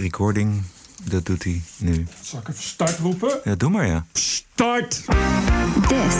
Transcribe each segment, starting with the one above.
recording. Dat doet hij nu. Zal ik even start roepen? Ja, doe maar ja. Start! This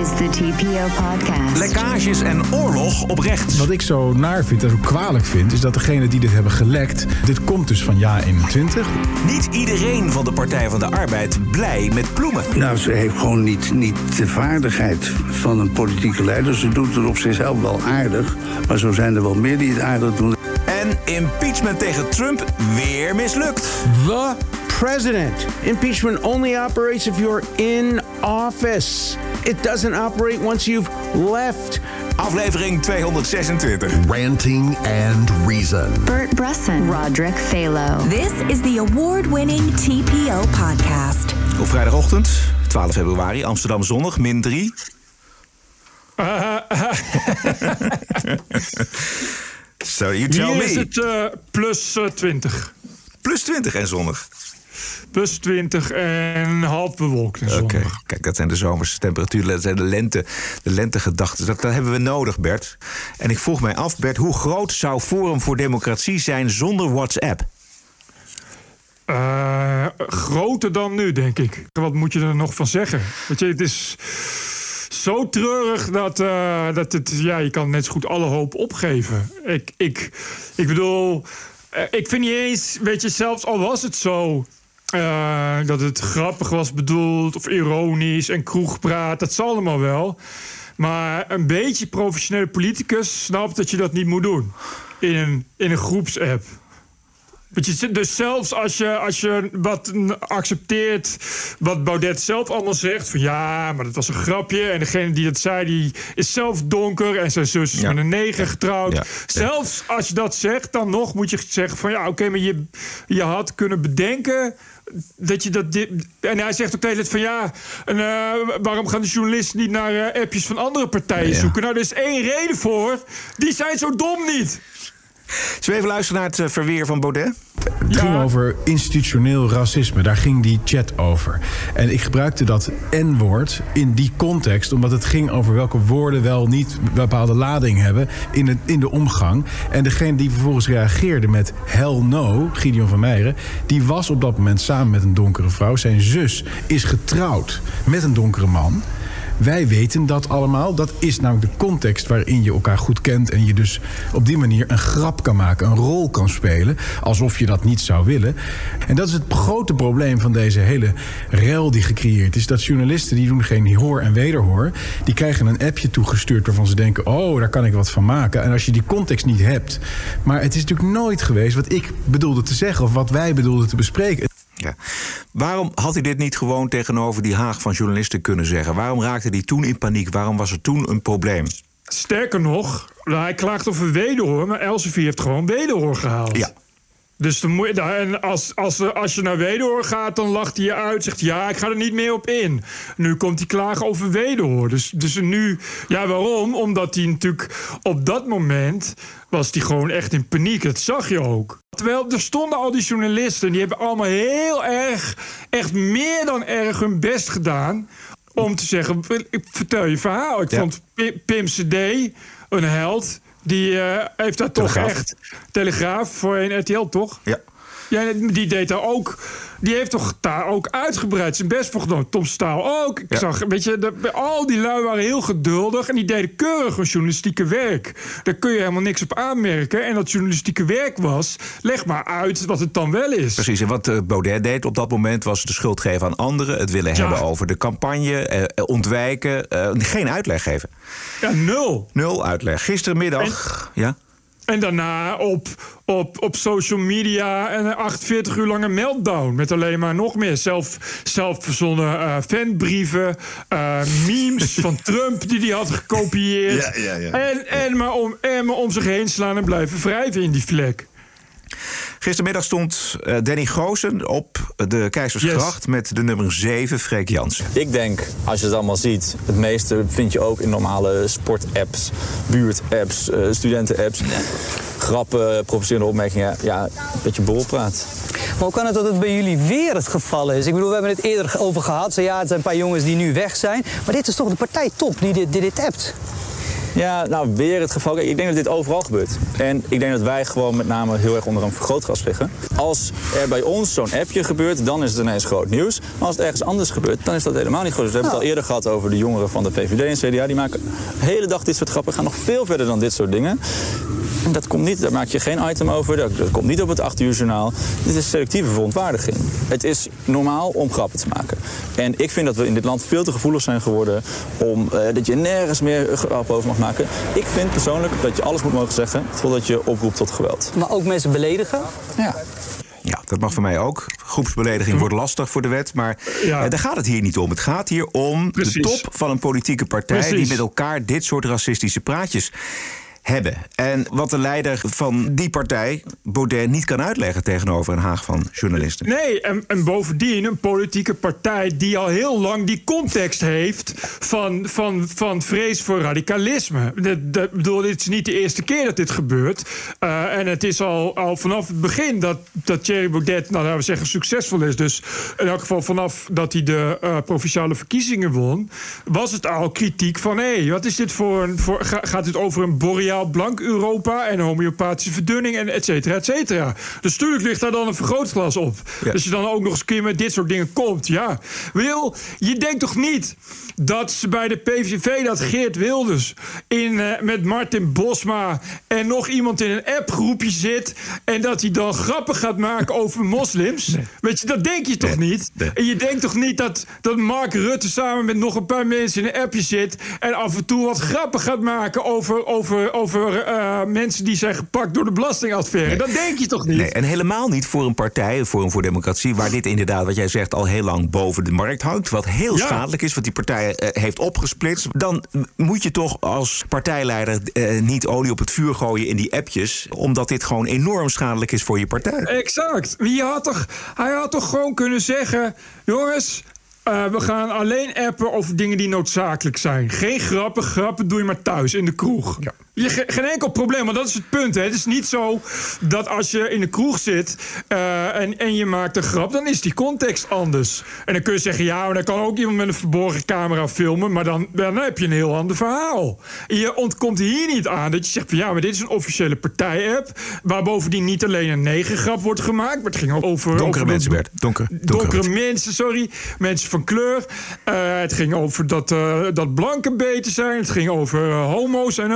is the TPO podcast. Lekkages en oorlog oprecht. Wat ik zo naar vind en zo kwalijk vind, is dat degene die dit hebben gelekt. Dit komt dus van Ja 21. Niet iedereen van de Partij van de Arbeid blij met Ploemen. Nou, ze heeft gewoon niet, niet de vaardigheid van een politieke leider. Ze doet het op zichzelf wel aardig. Maar zo zijn er wel meer die het aardig doen. En impeachment tegen Trump weer mislukt. The president. Impeachment only operates if you're in office. It doesn't operate once you've left. Aflevering 226. Ranting and Reason. Bert Bresson, Roderick Phalo. This is the award-winning TPO podcast. Op vrijdagochtend, 12 februari, Amsterdam zonnig, min 3. so you tell Hier me. is het eh, plus eh, 20. Plus 20 en zonnig. Plus 20 en half bewolkt en Oké, zonnig. kijk, dat zijn de zomerse temperaturen. Dat zijn de, lente, de lentegedachten. Dat, dat hebben we nodig, Bert. En ik vroeg mij af, Bert, hoe groot zou Forum voor Democratie zijn zonder WhatsApp? Eh, groter dan nu, denk ik. Wat moet je er nog van zeggen? Weet je, het is zo treurig dat, eh, dat het, ja, je kan net zo goed alle hoop opgeven. Ik, ik, ik bedoel, eh, ik vind niet eens, weet je, zelfs al was het zo. eh, dat het grappig was bedoeld of ironisch en kroegpraat, dat zal allemaal wel. Maar een beetje professionele politicus snapt dat je dat niet moet doen in een, in een groepsapp. Je, dus zelfs als je, als je wat accepteert wat Baudet zelf allemaal zegt... van ja, maar dat was een grapje... en degene die dat zei, die is zelf donker... en zijn zus is Ja. met een neger getrouwd. Ja. Zelfs als je dat zegt, dan nog moet je zeggen van... ja, oké, maar je, je had kunnen bedenken... Dat je dat dit, en hij zegt ook tijd van ja, en, eh, waarom gaan de journalisten niet naar eh, appjes van andere partijen Ja. zoeken? Nou, er is één reden voor. Die zijn zo dom niet. Zullen we even luisteren naar het eh, verweer van Baudet? Het ging Ja. over institutioneel racisme. Daar ging die chat over. En ik gebruikte dat N-woord in die context, omdat het ging over welke woorden wel niet een bepaalde lading hebben in, het, in de omgang. En degene die vervolgens reageerde met hell no, Gideon van Meijeren, die was op dat moment samen met een donkere vrouw. Zijn zus is getrouwd met een donkere man. Wij weten dat allemaal. Dat is namelijk de context waarin je elkaar goed kent. En je dus op die manier een grap kan maken, een rol kan spelen. Alsof je dat niet zou willen. En dat is het grote probleem van deze hele rel die gecreëerd is. Dat journalisten die doen geen hoor en wederhoor. Die krijgen een appje toegestuurd waarvan ze denken: oh, daar kan ik wat van maken. En als je die context niet hebt. Maar het is natuurlijk nooit geweest wat ik bedoelde te zeggen of wat wij bedoelden te bespreken. Ja. Waarom had hij dit niet gewoon tegenover die haag van journalisten kunnen zeggen? Waarom raakte hij toen in paniek? Waarom was er toen een probleem? Sterker nog, hij klaagt over wederhoor, maar Elsevier heeft gewoon wederhoor gehaald. Ja. Dus je, daar- en als, als, als je naar wederhoor gaat, dan lacht hij je uit. Zegt ja, ik ga er niet meer op in. Nu komt hij klagen over wederhoor. Dus, dus nu, ja, waarom? Omdat hij natuurlijk op dat moment was hij gewoon echt in paniek. Dat zag je ook. Terwijl er stonden al die journalisten, die hebben allemaal heel erg, echt meer dan erg hun best gedaan. Om te zeggen, ik vertel je verhaal. Ik Ja. vond Pi- Pim CD een held. Die eh, heeft daar toch echt... Telegraaf voor een RTL, toch? Ja. Ja, die deed daar ook. Die heeft toch daar ook uitgebreid zijn best voor gedaan. Tom Staal ook. Ik Ja. zag, weet je, de- al die lui waren heel geduldig. En die deden keurig hun journalistieke werk. Daar kun je helemaal niks op aanmerken. En dat journalistieke werk was. Leg maar uit wat het dan wel is. Precies, en wat eh, Baudet deed op dat moment was de schuld geven aan anderen. Het willen Ja. hebben over de campagne, eh, eh, ontwijken, eh, geen uitleg geven. Ja, nul. Nul uitleg. Gistermiddag, ja? En daarna op, op, op social media een 48 uur lange meltdown. Met alleen maar nog meer zelf, zelfverzonnen eh, fanbrieven. eh, memes van Trump die hij had gekopieerd. Ja, ja, ja. En, en, maar om, en maar om zich heen slaan en blijven wrijven in die vlek. Gistermiddag stond eh, Danny Goosen op de Keizersgracht met de nummer 7, Freek Jansen. Ik denk, als je het allemaal ziet, het meeste vind je ook in normale sportapps, buurtapps, eh studentenapps. Grappen, provocerende opmerkingen, ja, een beetje borrelpraat. Maar hoe kan het dat het bij jullie weer het geval is? Ik bedoel, we hebben het eerder over gehad. Zo, ja, het zijn een paar jongens die nu weg zijn. Maar dit is toch de partijtop die dit, die dit appt? Ja, nou weer het geval. Ik denk dat dit overal gebeurt. En ik denk dat wij gewoon met name heel erg onder een vergrootglas liggen. Als er bij ons zo'n appje gebeurt, dan is het ineens groot nieuws. Maar als het ergens anders gebeurt, dan is dat helemaal niet. Dus we hebben het al eerder gehad over de jongeren van de VVD en CDA. Die maken de hele dag dit soort grappen. Gaan nog veel verder dan dit soort dingen. En dat komt niet, daar maak je geen item over. Dat, komt niet op het 8 uur journaal. Dit is selectieve verontwaardiging. Het is normaal om grappen te maken. En ik vind dat we in dit land veel te gevoelig zijn geworden om eh, dat je nergens meer grappen over mag maken. Ik vind persoonlijk dat je alles moet mogen zeggen totdat je oproept tot geweld. Maar ook mensen beledigen? Ja. Ja, dat mag voor mij ook. Groepsbelediging wordt lastig voor de wet. Maar Ja. eh, daar gaat het hier niet om. Het gaat hier om Precies. de top van een politieke partij... die met elkaar dit soort racistische praatjes En wat de leider van die partij, Baudet, niet kan uitleggen... tegenover een haag van journalisten. Nee, en, en bovendien een politieke partij die al heel lang die context heeft van, van, van vrees voor radicalisme. Ik bedoel, dit is niet de eerste keer dat dit gebeurt. Eh, en het is al, al vanaf het begin dat, dat Thierry Baudet, nou laten we zeggen, succesvol is. Dus in elk geval vanaf dat hij de eh, provinciale verkiezingen won, was het al kritiek van hé, wat is dit voor een. Voor, ga- gaat dit over een boreaal blank Europa en homeopathische verdunning en et cetera, et cetera. Dus tuurlijk ligt daar dan een vergrootglas op. Ja. Dus je dan ook nog eens een keer met dit soort dingen komt. Ja, Wil, je denkt toch niet dat ze bij de PVV dat Geert Wilders in, eh, met Martin Bosma en nog iemand in een appgroepje zit en dat hij dan grappen gaat maken over moslims? Weet je, dat denk je toch Nee. niet? Nee. En je denkt toch niet dat, dat Mark Rutte samen met nog een paar mensen in een appje zit en af en toe wat grappen gaat maken over, over, over eh, mensen die zijn gepakt door de belastingaffaire? Dat denk je toch niet? Nee, en helemaal niet voor een partij, Forum voor Democratie... waar dit inderdaad, wat jij zegt, al heel lang boven de markt hangt. Wat heel Ja. schadelijk is, wat die partij eh, heeft opgesplitst. Dan moet je toch als partijleider eh, niet olie op het vuur gooien in die appjes... omdat dit gewoon enorm schadelijk is voor je partij. Exact. Wie had toch, hij had toch gewoon kunnen zeggen: jongens. we gaan alleen appen over dingen die noodzakelijk zijn. Geen grappen. Grappen doe je maar thuis in de kroeg. Je, ge- geen enkel probleem, want dat is het punt. Hè. Het is niet zo dat als je in de kroeg zit eh, en, en je maakt een grap, dan is die context anders. En dan kun je zeggen, ja, maar dan kan ook iemand met een verborgen camera filmen, maar dan, dan heb je een heel ander verhaal. En je ontkomt hier niet aan dat je zegt van ja, maar dit is een officiële partij-app, waar bovendien niet alleen een negergrap wordt gemaakt, maar het ging ook over... Donkere over mensen, Bert. Donker, donkere donkere mensen. sorry. Mensen van kleur. Eh, het ging over dat, eh, dat blanken beter zijn. Het ging over homo's en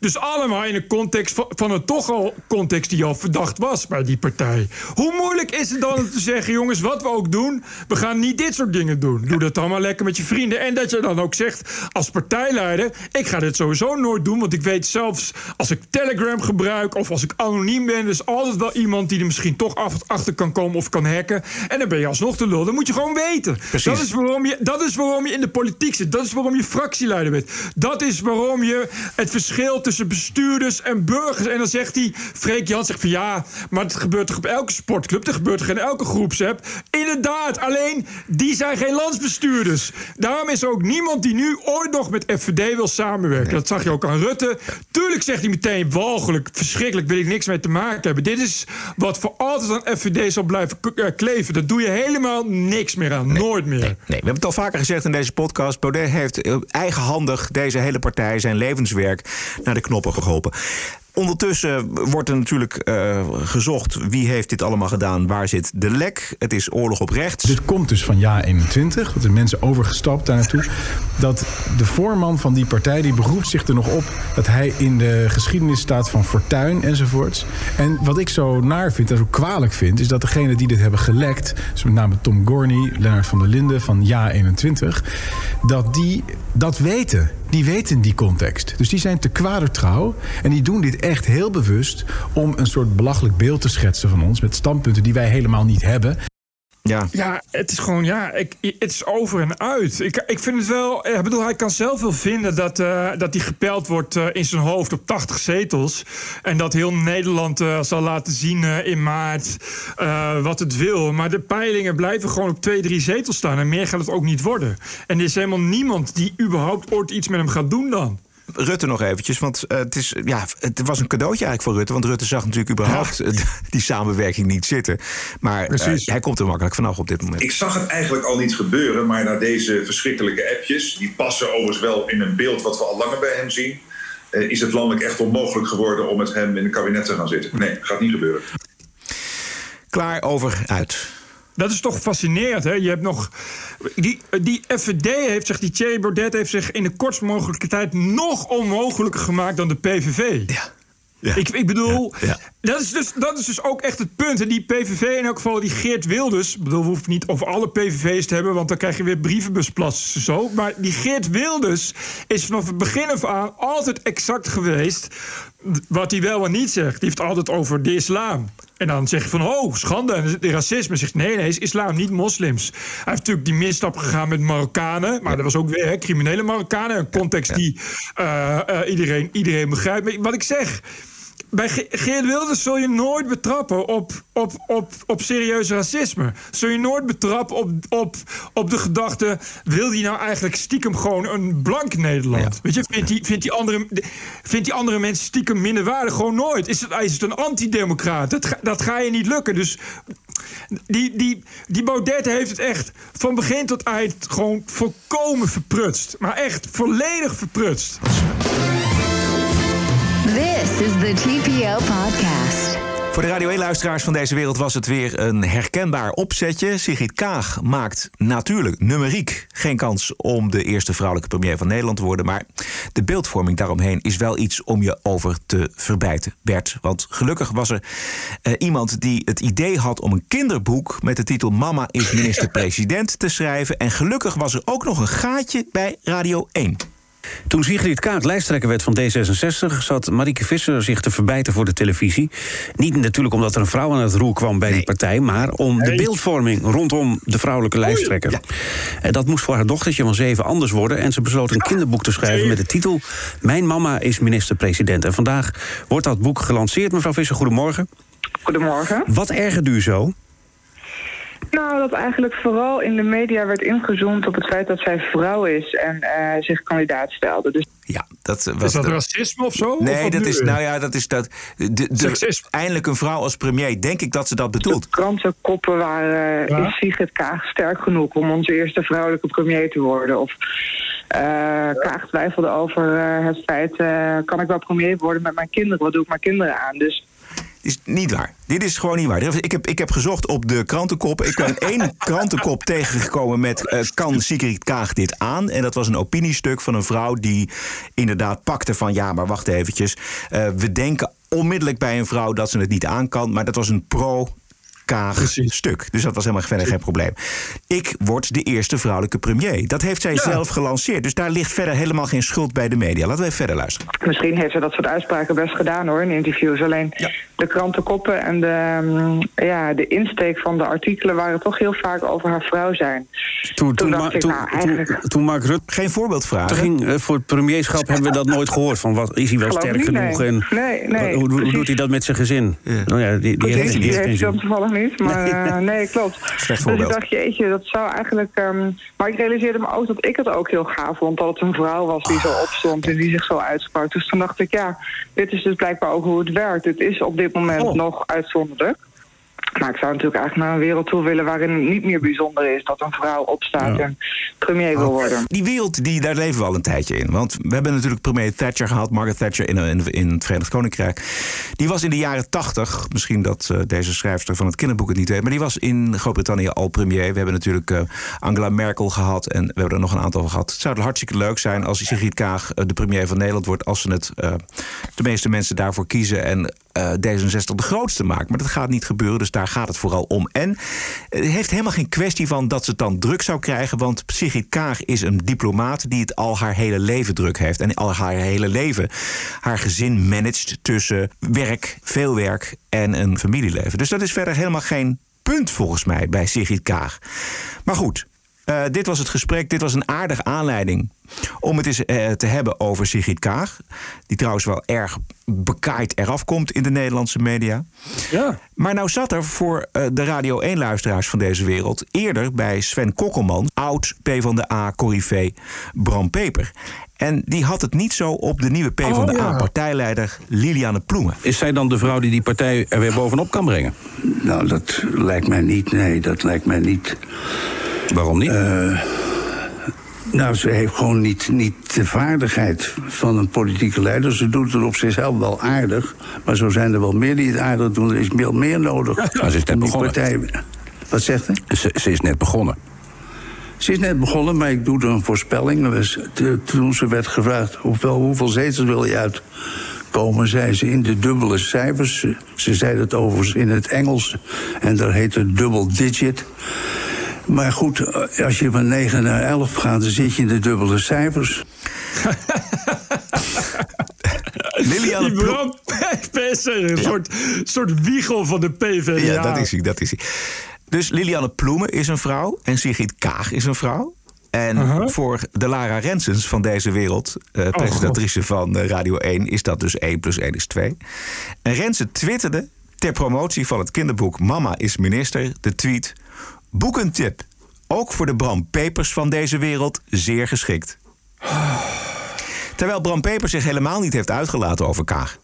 Dus allemaal in een context van, van een toch al context die al verdacht was bij die partij. Hoe moeilijk is het dan om te zeggen, jongens, wat we ook doen, we gaan niet dit soort dingen doen. Doe dat dan maar lekker met je vrienden. En dat je dan ook zegt, als partijleider, ik ga dit sowieso nooit doen, want ik weet zelfs als ik Telegram gebruik of als ik anoniem ben, er is altijd wel iemand die er misschien toch af, achter kan komen of kan hacken. En dan ben je alsnog te lul. Dat moet je gewoon weten. Precies. Dat is, waarom je, dat is waarom je in de politiek zit. Dat is waarom je fractieleider bent. Dat is waarom je het verschil tussen bestuurders en burgers. En dan zegt hij, Freek Jan zegt van ja, maar het gebeurt toch op elke sportclub, het gebeurt toch in elke groepsapp. Inderdaad, alleen die zijn geen landsbestuurders. Daarom is er ook niemand die nu ooit nog met FVD wil samenwerken. Dat zag je ook aan Rutte. Tuurlijk zegt hij meteen walgelijk, verschrikkelijk, wil ik niks mee te maken hebben. Dit is wat voor altijd aan FVD zal blijven eh, kleven. Daar doe je helemaal niks meer aan. Nooit meer. Nee, we hebben het al vaker gezegd in deze podcast. Baudet heeft eh, eigenhandig deze hele partij, zijn levenswerk, naar de knoppen geholpen. Ondertussen wordt er natuurlijk eh, gezocht wie heeft dit allemaal gedaan, waar zit de lek. Het is oorlog op rechts. Dit komt dus van Ja 21, dat er mensen overgestapt daar naartoe. Dat de voorman van die partij, die beroept zich er nog op... dat hij in de geschiedenis staat van Fortuin enzovoorts. En wat ik zo naar vind en zo kwalijk vind... is dat degene die dit hebben gelekt... dus met name Tom Gorny, Lennart van der Linden van Ja 21... dat die dat weten. Die weten die context. Dus die zijn te kwadertrouw. En die doen dit echt heel bewust... om een soort belachelijk beeld te schetsen van ons... met standpunten die wij helemaal niet hebben... Ja. Ja, het is gewoon, ja, ik, het is over en uit. Ik, ik vind het wel, ik bedoel, hij kan zelf wel vinden dat, eh, dat hij gepeld wordt eh, in zijn hoofd op 80 zetels. En dat heel Nederland eh, zal laten zien eh, in maart eh, wat het wil. Maar de peilingen blijven gewoon op twee, drie zetels staan. En meer gaat het ook niet worden. En er is helemaal niemand die überhaupt ooit iets met hem gaat doen dan. Rutte nog eventjes. Want eh, het, is, ja, het was een cadeautje eigenlijk voor Rutte. Want Rutte zag natuurlijk überhaupt eh, die samenwerking niet zitten. Maar eh, hij komt er makkelijk vanaf op dit moment. Ik zag het eigenlijk al niet gebeuren, maar na deze verschrikkelijke appjes, die passen overigens wel in een beeld wat we al langer bij hem zien, is het landelijk echt onmogelijk geworden om met hem in een kabinet te gaan zitten. Nee, gaat niet gebeuren. Klaar over uit. Dat is toch fascinerend, hè? Je hebt nog. Die, die FVD heeft zich, die Thierry Baudet heeft zich in de kortst mogelijke tijd nog onmogelijker gemaakt dan de PVV. Ja. Ja. Ik, ik bedoel, Ja, ja. Dat, is dus, dat is dus ook echt het punt. En die PVV in elk geval, die Geert Wilders... Ik bedoel, we hoeven niet over alle PVV's te hebben... want dan krijg je weer brievenbusplassen zo. Maar die Geert Wilders is vanaf het begin af aan altijd exact geweest... wat hij wel en niet zegt. Die heeft altijd over de islam. En dan zeg je van, oh, schande, en de racisme. Zegt nee, nee, is islam, niet moslims. Hij heeft natuurlijk die misstap gegaan met Marokkanen. Maar dat was ook weer hè, criminele Marokkanen. Een context die eh, eh, iedereen, iedereen begrijpt. Maar wat ik zeg... Bij Ge- Geert Wilders zul je nooit betrappen op, op, op, op serieus racisme. Zul je nooit betrappen op, op, op de gedachte... wil hij nou eigenlijk stiekem gewoon een blank Nederland? Ja. Weet je, vindt die, vindt, die andere, vindt die andere mensen stiekem minderwaardig? Gewoon nooit. Is het, is het een antidemocraat? Dat, ga- dat ga je niet lukken. Dus die, die, die Baudet heeft het echt van begin tot eind... gewoon volkomen verprutst. Maar echt volledig verprutst. Is the TPO podcast. Voor de Radio 1-luisteraars van deze wereld was het weer een herkenbaar opzetje. Sigrid Kaag maakt natuurlijk numeriek geen kans om de eerste vrouwelijke premier van Nederland te worden. Maar de beeldvorming daaromheen is wel iets om je over te verbijten, Bert. Want gelukkig was er eh, iemand die het idee had om een kinderboek met de titel Mama is minister-president te schrijven. En gelukkig was er ook nog een gaatje bij Radio 1. Toen Sigrid Kaag lijsttrekker werd van D66... zat Marieke Visser zich te verbijten voor de televisie. Niet natuurlijk omdat er een vrouw aan het roer kwam bij die partij... maar om de beeldvorming rondom de vrouwelijke lijsttrekker. En dat moest voor haar dochtertje van zeven anders worden... en ze besloot een kinderboek te schrijven met de titel... Mijn mama is minister-president. En vandaag wordt dat boek gelanceerd. Mevrouw Visser, goedemorgen. Goedemorgen. Wat ergert u zo? Nou, dat eigenlijk vooral in de media werd ingezoomd op het feit dat zij vrouw is en eh, zich kandidaat stelde. Dus Ja, dat was Is dat de- racisme of zo? Nee, dat nu is, nou ja, dat is dat. De, de, eindelijk een vrouw als premier. Denk ik dat ze dat bedoelt. krantenkoppen waren, Ja. is Sigrid Kaag sterk genoeg om onze eerste vrouwelijke premier te worden? Of eh, Kaag twijfelde over eh, het feit, eh, kan ik wel premier worden met mijn kinderen? Wat doe ik mijn kinderen aan? Dus is niet waar. Dit is gewoon niet waar. Ik heb, ik heb gezocht op de krantenkoppen. Ik ben één krantenkop tegengekomen met... eh, kan Sigrid Kaag dit aan? En dat was een opiniestuk van een vrouw die inderdaad pakte van... ja, maar wacht eventjes. Eh, we denken onmiddellijk bij een vrouw dat ze het niet aan kan. Maar dat was een pro... Kaag stuk. Dus dat was helemaal verder geen probleem. Ik word de eerste vrouwelijke premier. Dat heeft zij zelf gelanceerd. Dus daar ligt verder helemaal geen schuld bij de media. Laten we even verder luisteren. misschien heeft ze dat soort uitspraken best gedaan hoor, in interviews. Alleen de krantenkoppen en de, mm, ja, de insteek van de artikelen waren toch heel vaak over haar vrouw zijn. Toen, toen, ik, toen, nou, toen, eigenlijk- toen Mark Rutte Geen voorbeeldvragen. ging eh, voor het premierschap, hebben we dat nooit gehoord. Van wat, is hij wel Geloof sterk niet, genoeg? nee. En Nee, nee, hoe, doet hij dat met zijn gezin? Nou ja, die, die, heeft, heeft, die die heeft geen heeft dan zin. toevallig niet, maar eh, nee, klopt. Slecht Dus ik dacht, jeetje, dat zou eigenlijk... ehm, maar ik realiseerde me ook dat ik het ook heel gaaf vond... dat het een vrouw was die zo opstond en die zich zo uitsprak. Dus toen dacht ik, ja, dit is dus blijkbaar ook hoe het werkt. Het is op dit moment Oh. nog uitzonderlijk. Maar ik zou natuurlijk eigenlijk naar een wereld toe willen... waarin het niet meer bijzonder is dat een vrouw opstaat en premier wil worden. Die wereld, die, daar leven we al een tijdje in. Want we hebben natuurlijk premier Thatcher gehad, Margaret Thatcher in, in, in het Verenigd Koninkrijk. Die was in de jaren tachtig, misschien dat eh, deze schrijfster van het kinderboek het niet weet, maar die was in Groot-Brittannië al premier. We hebben natuurlijk eh, Angela Merkel gehad en we hebben er nog een aantal gehad. Het zou hartstikke leuk zijn als Sigrid Kaag eh, de premier van Nederland wordt, als ze het de meeste mensen daarvoor kiezen en eh, D66 de grootste maakt. Maar dat gaat niet gebeuren, dus daar gaat het vooral om. En het heeft helemaal geen kwestie van dat ze het dan druk zou krijgen. Want Sigrid Kaag is een diplomaat die het al haar hele leven druk heeft. En al haar hele leven haar gezin managt tussen werk, veel werk en een familieleven. Dus dat is verder helemaal geen punt volgens mij bij Sigrid Kaag. Maar goed, eh, dit was het gesprek. Dit was een aardige aanleiding om het eens eh, te hebben over Sigrid Kaag. Die trouwens wel erg bekaaid eraf komt in de Nederlandse media. Ja. Maar nou zat er voor eh, de Radio 1-luisteraars van deze wereld... eerder bij Sven Kokkelman, oud PvdA-corrivé Bram Peper. En die had het niet zo op de nieuwe PvdA-partijleider Liliane Ploemen. Is zij dan de vrouw die die partij er weer bovenop kan brengen? Nou, dat lijkt mij niet. Nee, dat lijkt mij niet. Waarom niet? Uh, nou, ze heeft gewoon niet, niet de vaardigheid van een politieke leider. Ze doet het op zichzelf wel aardig. Maar zo zijn er wel meer die het aardig doen. Er is veel meer nodig. Maar ze is net begonnen. Partij... Wat zegt hij? Ze, ze is net begonnen. Ze is net begonnen, maar ik doe er een voorspelling. Dus, toen ze werd gevraagd hoeveel, hoeveel zetels wil je uitkomen, zei ze in de dubbele cijfers. Ze, ze zei het overigens in het Engels en daar heet het dubbel digit. Maar goed, als je van 9 naar 11 gaat, dan zit je in de dubbele cijfers. Liliane Bram een ja. soort, soort wiegel van de PvdA. Ja, dat is hij, dat is hij. Dus Liliane Ploemen is een vrouw en Sigrid Kaag is een vrouw. En uh -huh. voor de Lara Rensens van deze wereld, uh, oh, presentatrice van uh, Radio 1, is dat dus 1 plus 1 is 2. En Rensen twitterde ter promotie van het kinderboek Mama is minister de tweet... Boekentip, ook voor de Bram Pepers van deze wereld zeer geschikt. Terwijl Bram Pepers zich helemaal niet heeft uitgelaten over Kaag.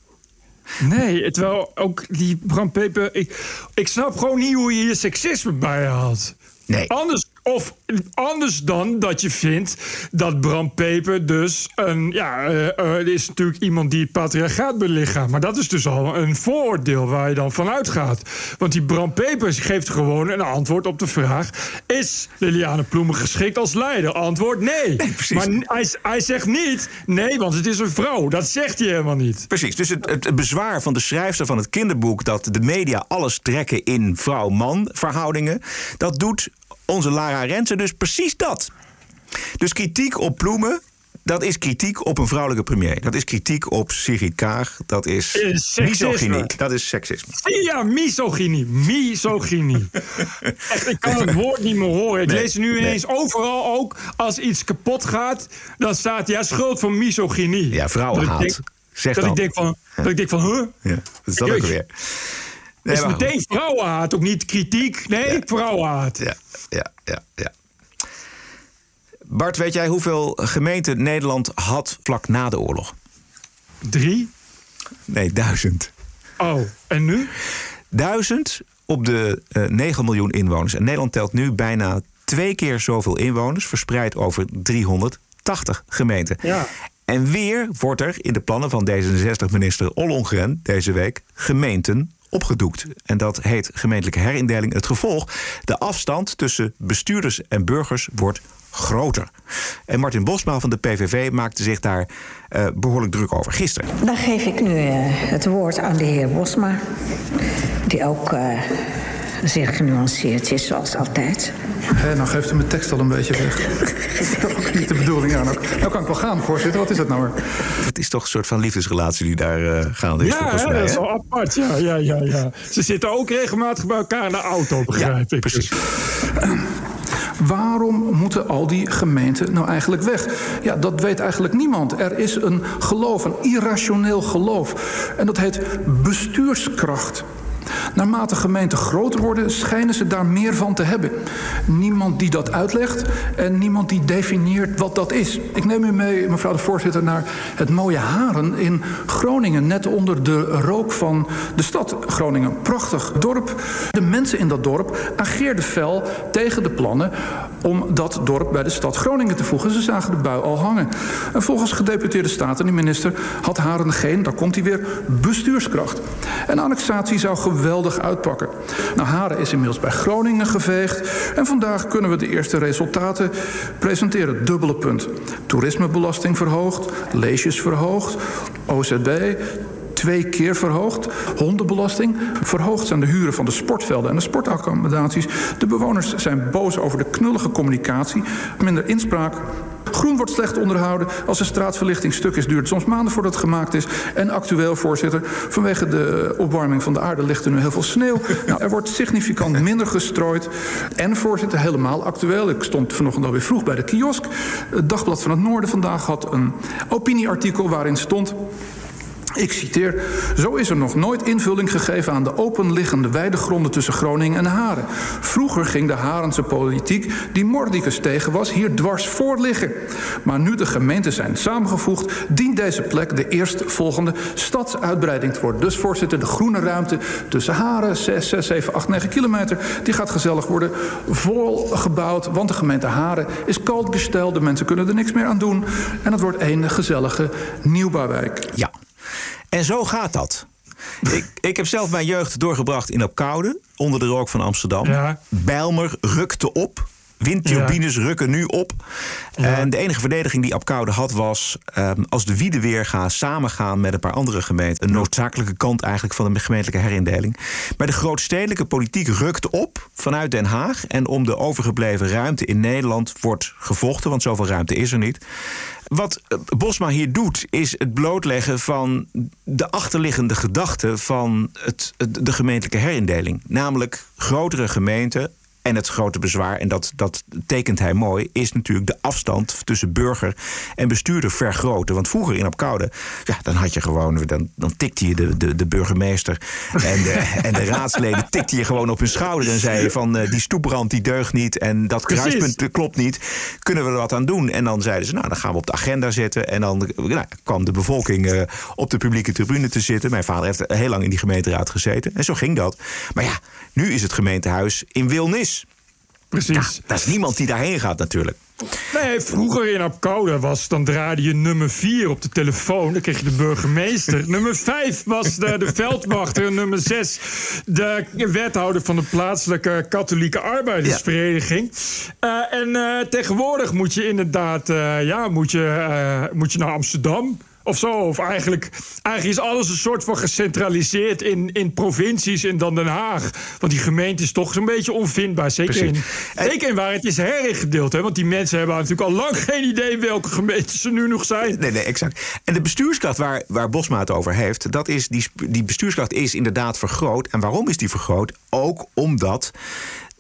Nee, terwijl ook die Bram Peper... Ik, ik snap gewoon niet hoe je hier seksisme bij had. Nee. Anders of anders dan dat je vindt dat Bram Peper dus een. Ja, uh, is natuurlijk iemand die het patriarchaat belichaamt. Maar dat is dus al een vooroordeel waar je dan van uitgaat. Want die Bram Peper geeft gewoon een antwoord op de vraag: Is Liliane Ploemen geschikt als leider? Antwoord nee. nee maar hij, hij, zegt niet nee, want het is een vrouw. Dat zegt hij helemaal niet. Precies. Dus het, het bezwaar van de schrijfster van het kinderboek dat de media alles trekken in vrouw-man verhoudingen, dat doet onze Lara Rensen dus precies dat. Dus kritiek op Ploemen, dat is kritiek op een vrouwelijke premier. Dat is kritiek op Sigrid Kaag. Dat is misogynie. Dat is seksisme. Ja, misogynie. Misogynie. Echt, ik kan het woord niet meer horen. Ik nee, lees nu ineens nee. overal ook... als iets kapot gaat, dan staat... ja, schuld van misogynie. Ja, vrouwenhaat. Dat, ik denk, zeg dat, ik denk van, ja. dat ik denk van, huh? Ja, dat is dat ook weer. Nee, is meteen vrouwenhaat, ook niet kritiek. Nee, ja. vrouwenhaat. Ja, ja, ja, ja. Bart, weet jij hoeveel gemeenten Nederland had vlak na de oorlog? Drie? Nee, duizend. Oh, en nu? Duizend op de uh, 9 miljoen inwoners. En Nederland telt nu bijna twee keer zoveel inwoners, verspreid over 380 gemeenten. Ja. En weer wordt er in de plannen van D66-minister Ollongren deze week gemeenten opgedoekt. En dat heet gemeentelijke herindeling. Het gevolg, de afstand tussen bestuurders en burgers wordt groter. En Martin Bosma van de PVV maakte zich daar uh, behoorlijk druk over gisteren. Dan geef ik nu uh, het woord aan de heer Bosma, die ook uh, zeer genuanceerd is, zoals altijd. Hé, nou geeft u mijn tekst al een beetje weg. dat is niet de bedoeling. Ja, nou, nou kan ik wel gaan, voorzitter. Wat is dat nou? Het is toch een soort van liefdesrelatie die daar uh, gaande is, ja, volgens mij. Ja, dat is wel apart. Ja, ja, ja, ja. Ze zitten ook regelmatig bij elkaar in de auto, begrijp ja, ik. precies. Waarom moeten al die gemeenten nou eigenlijk weg? Ja, dat weet eigenlijk niemand. Er is een geloof, een irrationeel geloof. En dat heet bestuurskracht. Naarmate gemeenten groter worden, schijnen ze daar meer van te hebben. Niemand die dat uitlegt en niemand die definieert wat dat is. Ik neem u mee, mevrouw de voorzitter, naar het mooie Haren in Groningen. Net onder de rook van de stad Groningen. Prachtig dorp. De mensen in dat dorp ageerden fel tegen de plannen om dat dorp bij de stad Groningen te voegen. Ze zagen de bui al hangen. En volgens gedeputeerde staten, de minister, had Haren geen, daar komt hij weer, bestuurskracht. En annexatie zou geweldig uitpakken. Nou, Haren is inmiddels bij Groningen geveegd. En vandaag kunnen we de eerste resultaten presenteren. Dubbele punt. Toerismebelasting verhoogd, leesjes verhoogd, OZB twee keer verhoogd. Hondenbelasting. Verhoogd zijn de huren van de sportvelden en de sportaccommodaties. De bewoners zijn boos over de knullige communicatie. Minder inspraak. Groen wordt slecht onderhouden. Als de straatverlichting stuk is, duurt het soms maanden voordat het gemaakt is. En actueel, voorzitter, vanwege de opwarming van de aarde ligt er nu heel veel sneeuw. Nou, er wordt significant minder gestrooid. En, voorzitter, helemaal actueel. Ik stond vanochtend alweer vroeg bij de kiosk. Het Dagblad van het Noorden vandaag had een opinieartikel waarin stond... Ik citeer: Zo is er nog nooit invulling gegeven aan de openliggende weidegronden tussen Groningen en Haren. Vroeger ging de Harense politiek, die Mordicus tegen was, hier dwars voor liggen. Maar nu de gemeenten zijn samengevoegd, dient deze plek de eerstvolgende stadsuitbreiding te worden. Dus voorzitter, de groene ruimte tussen Haren, 6, 6, 7, 8, 9 kilometer, die gaat gezellig worden volgebouwd. Want de gemeente Haren is koud gesteld, de mensen kunnen er niks meer aan doen. En het wordt één gezellige nieuwbouwwijk. Ja. En zo gaat dat. ik, ik heb zelf mijn jeugd doorgebracht in Opkoude, onder de rook van Amsterdam. Ja. Bijlmer rukte op. Windturbines rukken nu op. En de enige verdediging die Apkoude had was... ehm, als de Wieden weer gaan samengaan met een paar andere gemeenten... een noodzakelijke kant eigenlijk van de gemeentelijke herindeling. Maar de grootstedelijke politiek rukt op vanuit Den Haag... en om de overgebleven ruimte in Nederland wordt gevochten... want zoveel ruimte is er niet. Wat eh, Bosma hier doet, is het blootleggen van de achterliggende gedachte van het, het- de gemeentelijke herindeling. Namelijk grotere gemeenten. En het grote bezwaar, en dat, dat tekent hij mooi, is natuurlijk de afstand tussen burger en bestuurder vergroten. Want vroeger in Apkoude, ja, dan had je gewoon, dan, dan tikte je de, de, de burgemeester en de, en de raadsleden tikte je gewoon op hun schouder en zei je van eh, die stoeprand die deugt niet en dat kruispunt dat klopt niet. Kunnen we er wat aan doen? En dan zeiden ze, nou, dan gaan we op de agenda zetten. En dan nou, kwam de bevolking eh, op de publieke tribune te zitten. Mijn vader heeft heel lang in die gemeenteraad gezeten. En zo ging dat. Maar ja, nu is het gemeentehuis in Wilnis. Precies. daar is niemand die daarheen gaat natuurlijk. Nee, vroeger in Apkoude was, dan draaide je nummer 4 op de telefoon. Dan kreeg je de burgemeester. nummer 5 was de, de veldwachter. En nummer 6 de wethouder van de plaatselijke katholieke arbeidersvereniging. Eh, en eh, tegenwoordig moet je inderdaad eh, ja, moet je, moet je naar Amsterdam. Of zo. Of eigenlijk, eigenlijk is alles een soort van gecentraliseerd in, in provincies en dan Den Haag. Want die gemeente is toch zo'n beetje onvindbaar. Zeker in, zeker in waar het is heringedeeld. Hè? Want die mensen hebben natuurlijk al lang geen idee welke gemeentes ze nu nog zijn. Nee, nee, exact. En de bestuurskracht waar, waar Bosma het over heeft, dat is, die, die bestuurskracht is inderdaad vergroot. En waarom is die vergroot? Ook omdat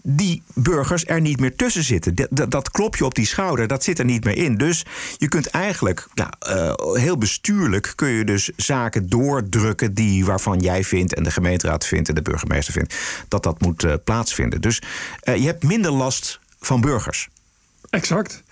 die burgers er niet meer tussen zitten. Dat, dat, klopje op die schouder, dat zit er niet meer in. Dus je kunt eigenlijk, ja, eh, heel bestuurlijk... kun je dus zaken doordrukken die, waarvan jij vindt... en de gemeenteraad vindt en de burgemeester vindt... dat dat moet eh, plaatsvinden. Dus eh, je hebt minder last van burgers. Exact.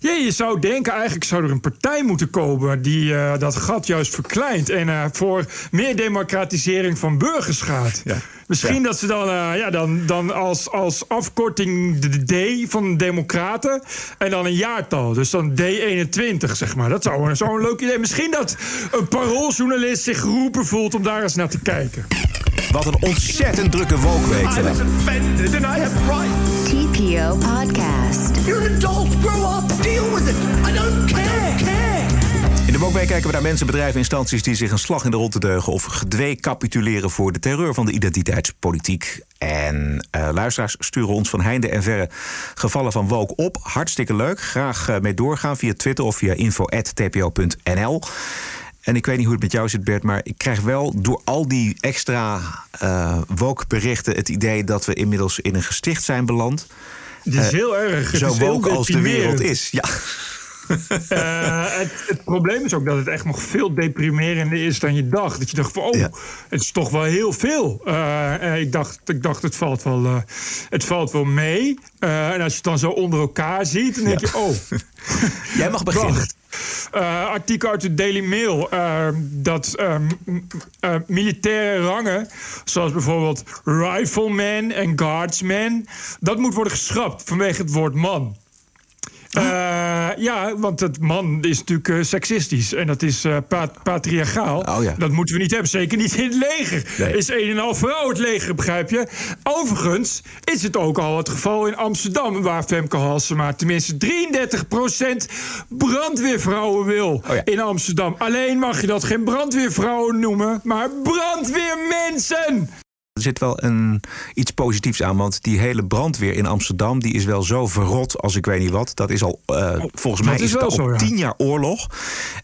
Ja, je zou denken, eigenlijk zou er een partij moeten komen die eh, dat gat juist verkleint en eh, voor meer democratisering van burgers gaat. Misschien Ja. dat ze dan, eh, ja, dan, dan als, als afkorting de D van Democraten en dan een jaartal. Dus dan D21, zeg maar. Dat zou, een- zou een leuk idee. Misschien dat een parooljournalist zich geroepen voelt om daar eens naar te kijken. Wat een ontzettend drukke wolkweek. vandaag. offended and I have rights. TPO Podcast. You're an adult. Grow up. Deal with it. I don't care. care. In de Wokweek kijken we naar mensen, bedrijven, instanties die zich een slag in de ronde deugen of gedwee capituleren voor de terreur van de identiteitspolitiek. En eh, luisteraars sturen ons van heinde en verre gevallen van woke op. Hartstikke leuk. Graag eh, mee doorgaan via Twitter of via info.tpo.nl. En ik weet niet hoe het met jou zit, Bert, maar ik krijg wel door al die extra eh woke berichten het idee dat we inmiddels in een gesticht zijn beland. Het is Eh, heel erg. Het Zo woke als de wereld is. Ja. Eh, het, het probleem is ook dat het echt nog veel deprimerender is dan je dacht. Dat je dacht van, oh, het is toch wel heel veel. Eh, eh, ik, dacht, ik dacht, het valt wel, eh, het valt wel mee. Eh, en als je het dan zo onder elkaar ziet, dan denk je, oh. Jij mag beginnen. Wacht. Eh, artikel uit de Daily Mail. eh, dat eh, m- eh, militaire rangen, zoals bijvoorbeeld rifleman en guardsman, dat moet worden geschrapt vanwege het woord man. Eh, ja, want het man is natuurlijk eh, seksistisch en dat is eh, pa- patriarchaal. Dat moeten we niet hebben, zeker niet in het leger. Nee. Is een en al vrouw het leger, begrijp je? Overigens is het ook al het geval in Amsterdam, waar Femke Halsema tenminste 33% brandweervrouwen wil in Amsterdam. Alleen mag je dat geen brandweervrouwen noemen, maar brandweermensen. Er zit wel een, iets positiefs aan, want die hele brandweer in Amsterdam... die is wel zo verrot als ik weet niet wat. Dat is al, eh, volgens mij dat is is het al zo, ja. tien jaar oorlog.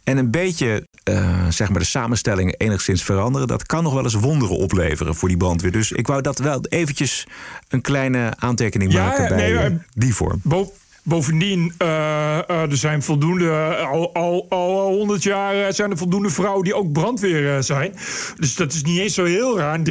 En een beetje, eh, zeg maar, de samenstelling enigszins veranderen... dat kan nog wel eens wonderen opleveren voor die brandweer. Dus ik wou dat wel eventjes een kleine aantekening Ja, maken bij nee, maar- die vorm. Bo- Bovendien, uh, uh, er zijn voldoende, al, al, al 100 jaar zijn er voldoende vrouwen die ook brandweer zijn. Dus dat is niet eens zo heel raar. 33%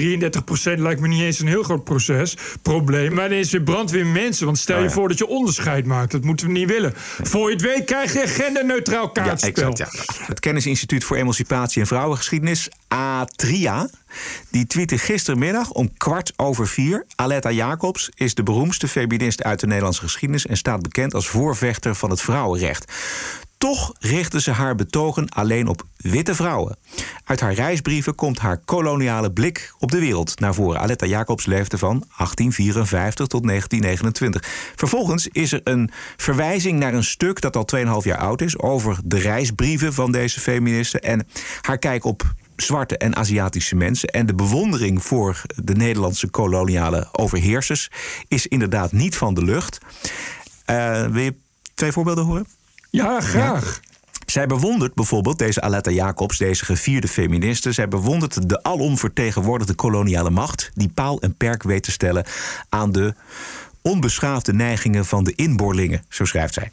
lijkt me niet eens een heel groot proces, probleem. Maar dan is weer brandweer mensen. Want stel je oh, voor dat je onderscheid maakt. Dat moeten we niet willen. Voor je het weet krijg je genderneutraal kaartspel. Ja, exact, ja. Het Kennisinstituut voor Emancipatie en Vrouwengeschiedenis, ATRIA... Die tweette gistermiddag om kwart over vier. Aletta Jacobs is de beroemdste feminist uit de Nederlandse geschiedenis en staat bekend als voorvechter van het vrouwenrecht. Toch richtte ze haar betogen alleen op witte vrouwen. Uit haar reisbrieven komt haar koloniale blik op de wereld naar voren. Aletta Jacobs leefde van 1854 tot 1929. Vervolgens is er een verwijzing naar een stuk dat al 2,5 jaar oud is over de reisbrieven van deze feministen en haar kijk op zwarte en Aziatische mensen. En de bewondering voor de Nederlandse koloniale overheersers is inderdaad niet van de lucht. Uh, wil je twee voorbeelden horen? Ja, graag. Zij bewondert bijvoorbeeld, deze Aletta Jacobs, deze gevierde feministe... zij bewondert de alom vertegenwoordigde koloniale macht... die paal en perk weet te stellen aan de onbeschaafde neigingen van de inboorlingen, zo schrijft zij.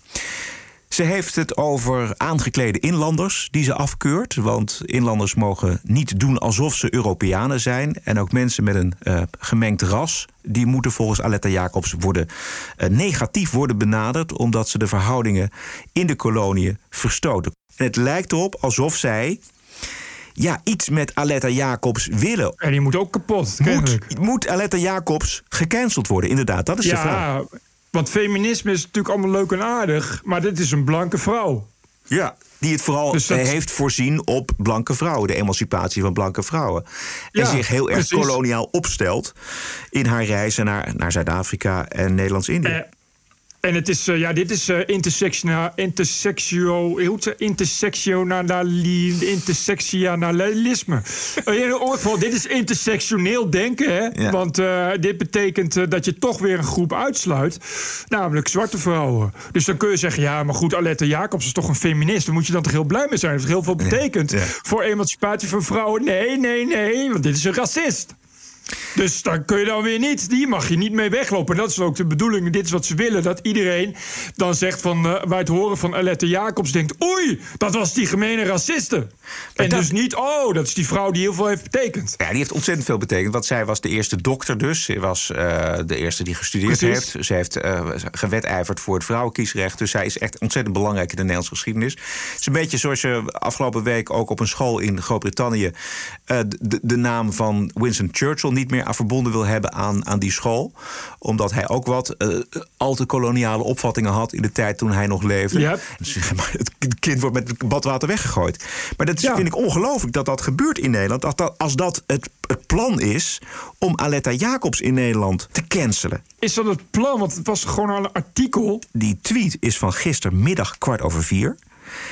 Ze heeft het over aangeklede inlanders die ze afkeurt. Want inlanders mogen niet doen alsof ze Europeanen zijn. En ook mensen met een uh, gemengd ras. die moeten volgens Aletta Jacobs worden, uh, negatief worden benaderd. omdat ze de verhoudingen in de koloniën verstoten. En het lijkt erop alsof zij ja, iets met Aletta Jacobs willen. En die moet ook kapot. Moet, moet Aletta Jacobs gecanceld worden, inderdaad? Dat is ja, de vraag. Want feminisme is natuurlijk allemaal leuk en aardig, maar dit is een blanke vrouw. Ja, die het vooral dus heeft voorzien op blanke vrouwen, de emancipatie van blanke vrouwen. En zich heel erg koloniaal opstelt in haar reizen naar, naar Zuid-Afrika en Nederlands-Indië. Eh, en het is, uh, ja, dit is uh, intersectionali, intersectionalisme. uh, dit is intersectioneel denken, hè? Ja. Want dit betekent dat je toch weer een groep uitsluit, namelijk zwarte vrouwen. Dus dan kun je zeggen, ja, maar goed, Alette Jacobs is toch een feminist. Dan moet je dan toch heel blij mee zijn. Dat heeft heel veel betekend ja. voor emancipatie van vrouwen. Nee, nee, nee, want dit is een racist. Dus dan kun je dan weer niet, die mag je niet mee weglopen. En dat is ook de bedoeling, dit is wat ze willen. Dat iedereen dan zegt van, uh, bij het horen van Alette Jacobs denkt... oei, dat was die gemene raciste. en dus niet, oh, dat is die vrouw die heel veel heeft betekend. Ja, die heeft ontzettend veel betekend. Want zij was de eerste dokter dus. Ze was uh, de eerste die gestudeerd Precies. heeft. Ze heeft uh, gewetijverd voor het vrouwenkiesrecht. Dus zij is echt ontzettend belangrijk in de Nederlandse geschiedenis. Het is een beetje zoals je afgelopen week ook op een school in Groot-Brittannië... de, de naam van Winston Churchill niet meer aan verbonden wil hebben aan, aan die school. Omdat hij ook wat uh, al te koloniale opvattingen had in de tijd toen hij nog leefde. Yep. het kind wordt met badwater weggegooid. Maar dat is, ja. vind ik ongelooflijk dat dat gebeurt in Nederland. Dat, dat, als dat het, het plan is om Aletta Jacobs in Nederland te cancelen. Is dat het plan? Want het was gewoon al een artikel. Die tweet is van gistermiddag kwart over vier.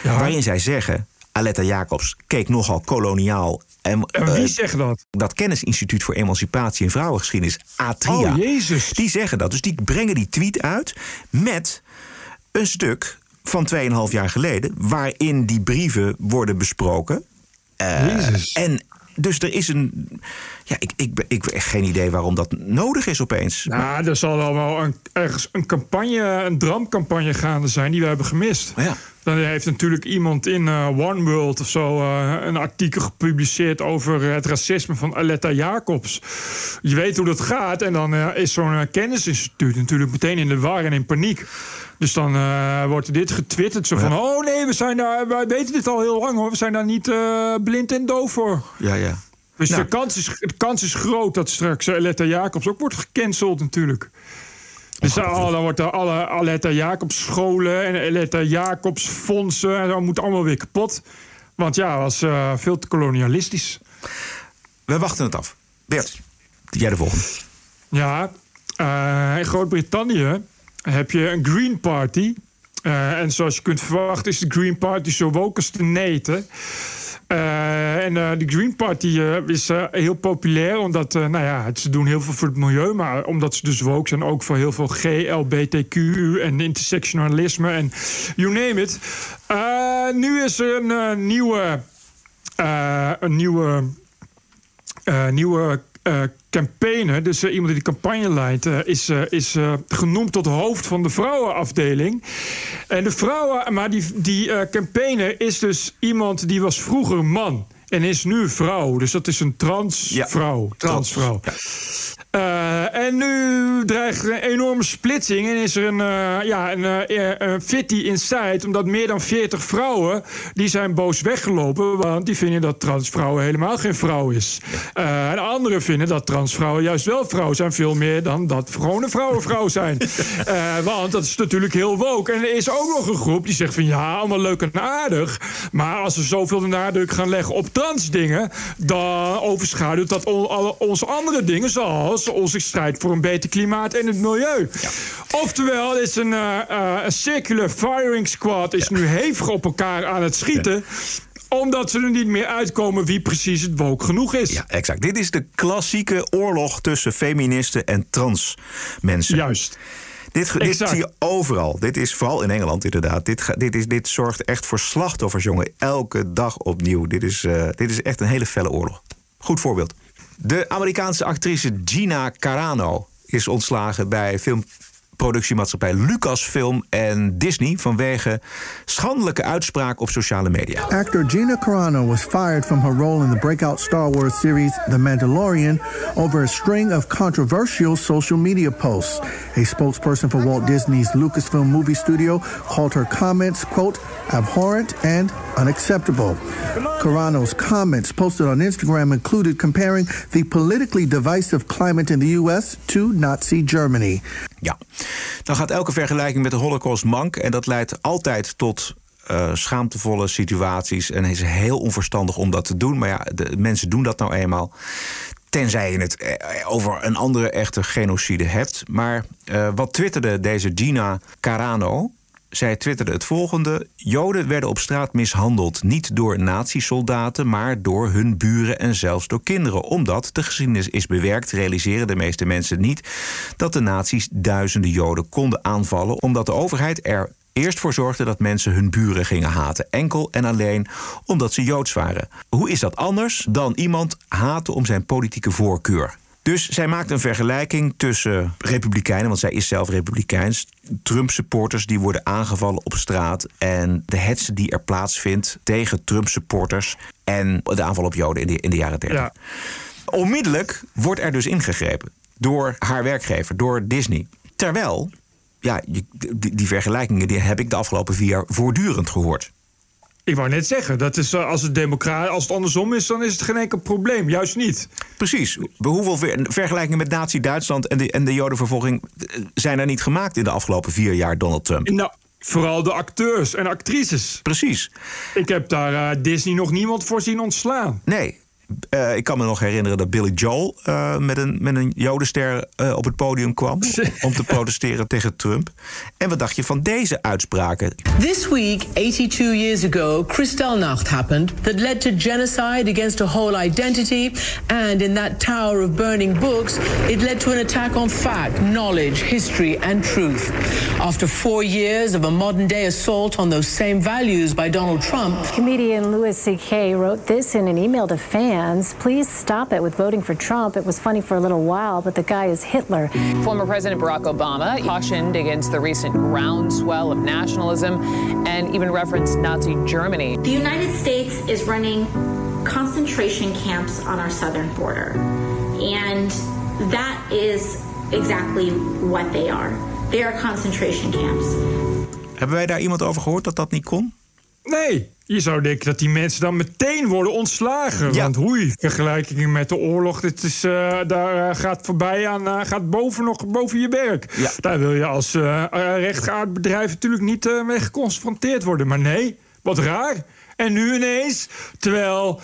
Ja. Waarin zij zeggen... Aletta Jacobs keek nogal koloniaal en, en wie uh, zegt dat? Dat Kennisinstituut voor Emancipatie en Vrouwengeschiedenis, ATRIA. Oh, Jezus. Die zeggen dat. Dus die brengen die tweet uit met een stuk van 2,5 jaar geleden... waarin die brieven worden besproken. Uh, Jezus. En dus er is een. Ja, ik, ik, ik, ik geen idee waarom dat nodig is opeens. Nou, er zal wel, wel een, ergens een campagne, een dramcampagne gaande zijn die we hebben gemist. Ja. Dan heeft natuurlijk iemand in uh, One World of zo uh, een artikel gepubliceerd over het racisme van Aletta Jacobs. Je weet hoe dat gaat. En dan uh, is zo'n kennisinstituut natuurlijk meteen in de war en in paniek. Dus dan wordt dit getwitterd. Zo van: ja. Oh nee, we zijn daar, wij weten dit al heel lang hoor. We zijn daar niet blind en doof voor. Ja, ja. Dus nou. de, kans is, de kans is groot dat straks Aletta Jacobs ook wordt gecanceld natuurlijk. Dus oh, dan wordt er alle Aletta Jacobs scholen en Aletta Jacobs fondsen... en dan moet allemaal weer kapot. Want ja, dat was uh, veel te kolonialistisch. We wachten het af. Bert, jij de volgende. Ja, uh, in Groot-Brittannië heb je een Green Party... Uh, en zoals je kunt verwachten is de Green Party zo woke als de neten. Uh, en uh, de Green Party uh, is heel populair, omdat nou ja, ze doen heel veel voor het milieu, maar omdat ze dus woke zijn ook voor heel veel GLBTQ en intersectionalisme en you name it. nu is er een nieuwe, een nieuwe, nieuwe eh, campaigner, dus eh, iemand die de campagne leidt, eh, is, is genoemd tot hoofd van de vrouwenafdeling. En de vrouwen, maar die, die campaigner is dus iemand die was vroeger man. En is nu vrouw. Dus dat is een transvrouw. transvrouw. Eh, en nu dreigt er een enorme splitsing. En is er een, eh, ja, een, eh, een fitty inside. Omdat meer dan 40 vrouwen. die zijn boos weggelopen. Want die vinden dat transvrouwen helemaal geen vrouw is. Eh, en anderen vinden dat transvrouwen juist wel vrouw zijn. Veel meer dan dat gewone vrouwen vrouw zijn. Eh, want dat is natuurlijk heel woke. En er is ook nog een groep die zegt van ja, allemaal leuk en aardig. Maar als we zoveel de nadruk gaan leggen op transdingen. dan overschaduwt dat on- alle onze andere dingen. Zoals onze strijd voor een beter klimaat en het milieu. Oftewel, is een, een circular firing squad is nu hevig op elkaar aan het schieten. Omdat ze er niet meer uitkomen wie precies het woke genoeg is. Ja, exact. Dit is de klassieke oorlog tussen feministen en trans mensen. Juist. Dit, dit zie je overal. Dit is vooral in Engeland inderdaad. Dit, dit, is, dit zorgt echt voor slachtoffers, jongen. Elke dag opnieuw. Dit is, eh, dit is echt een hele felle oorlog. Goed voorbeeld. De Amerikaanse actrice Gina Carano is ontslagen bij filmproductiemaatschappij Lucasfilm en Disney vanwege schandelijke uitspraak op sociale media. Actor Gina Carano was fired from her role in the breakout Star Wars series The Mandalorian over a string of controversial social media posts. A spokesperson for Walt Disney's Lucasfilm Movie Studio called her comments, quote, abhorrent and unacceptable. Carano's comments posted on Instagram included comparing the politically divisive climate in the U.S. to Nazi Germany. Ja, dan gaat elke vergelijking met de Holocaust mank. En dat leidt altijd tot eh, schaamtevolle situaties. En is heel onverstandig om dat te doen. Maar ja, de mensen doen dat nou eenmaal. Tenzij je het eh, over een andere echte genocide hebt. Maar eh, wat twitterde deze Gina Carano? Zij twitterde het volgende. Joden werden op straat mishandeld. Niet door nazi-soldaten, maar door hun buren en zelfs door kinderen. Omdat de geschiedenis is bewerkt, realiseren de meeste mensen niet dat de nazi's duizenden Joden konden aanvallen. Omdat de overheid er eerst voor zorgde dat mensen hun buren gingen haten. Enkel en alleen omdat ze Joods waren. Hoe is dat anders dan iemand haten om zijn politieke voorkeur? Dus zij maakt een vergelijking tussen republikeinen, want zij is zelf republikeins, Trump-supporters die worden aangevallen op straat en de hetze die er plaatsvindt tegen Trump-supporters en de aanval op Joden in de, in de jaren 30. Ja. Onmiddellijk wordt er dus ingegrepen door haar werkgever, door Disney. Terwijl, ja, die, die vergelijkingen die heb ik de afgelopen vier jaar voortdurend gehoord. Ik wou net zeggen, dat is, eh, als, het democra- als het andersom is, dan is het geen enkel probleem. Juist niet. Precies. Hoeveel ver- vergelijkingen met Nazi-Duitsland en de, en de Jodenvervolging eh, zijn er niet gemaakt in de afgelopen vier jaar Donald Trump? Nou, vooral de acteurs en actrices. Precies. Ik heb daar eh, Disney nog niemand voor zien ontslaan. Nee. Eh, ik kan me nog herinneren dat Billy Joel eh, met, een, met een Jodenster eh, op het podium kwam. om te protesteren tegen Trump. En wat dacht je van deze uitspraken? This week, 82 years ago, Kristallnacht happened that led to genocide against a whole identity. And in that tower of burning books, it led to an attack on fact, knowledge, history, and truth. After four years of a modern day assault on those same values by Donald Trump, Comedian Louis C.K. wrote this in an email to fans. Please stop it with voting for Trump. It was funny for a little while, but the guy is Hitler. Former President Barack Obama cautioned against the recent groundswell of nationalism and even referenced Nazi Germany. The United States is running concentration camps on our southern border. And that is exactly what they are. They are concentration camps. Hebben wij daar iemand over gehoord dat dat niet kon? Nee, je zou denken dat die mensen dan meteen worden ontslagen. Want hoe vergelijkingen met de oorlog, dit is, eh, daar eh, gaat voorbij aan, eh, gaat boven nog boven je werk. Daar wil je als rechtgeaard bedrijf natuurlijk niet mee geconfronteerd worden. Maar nee, wat raar. En nu ineens, terwijl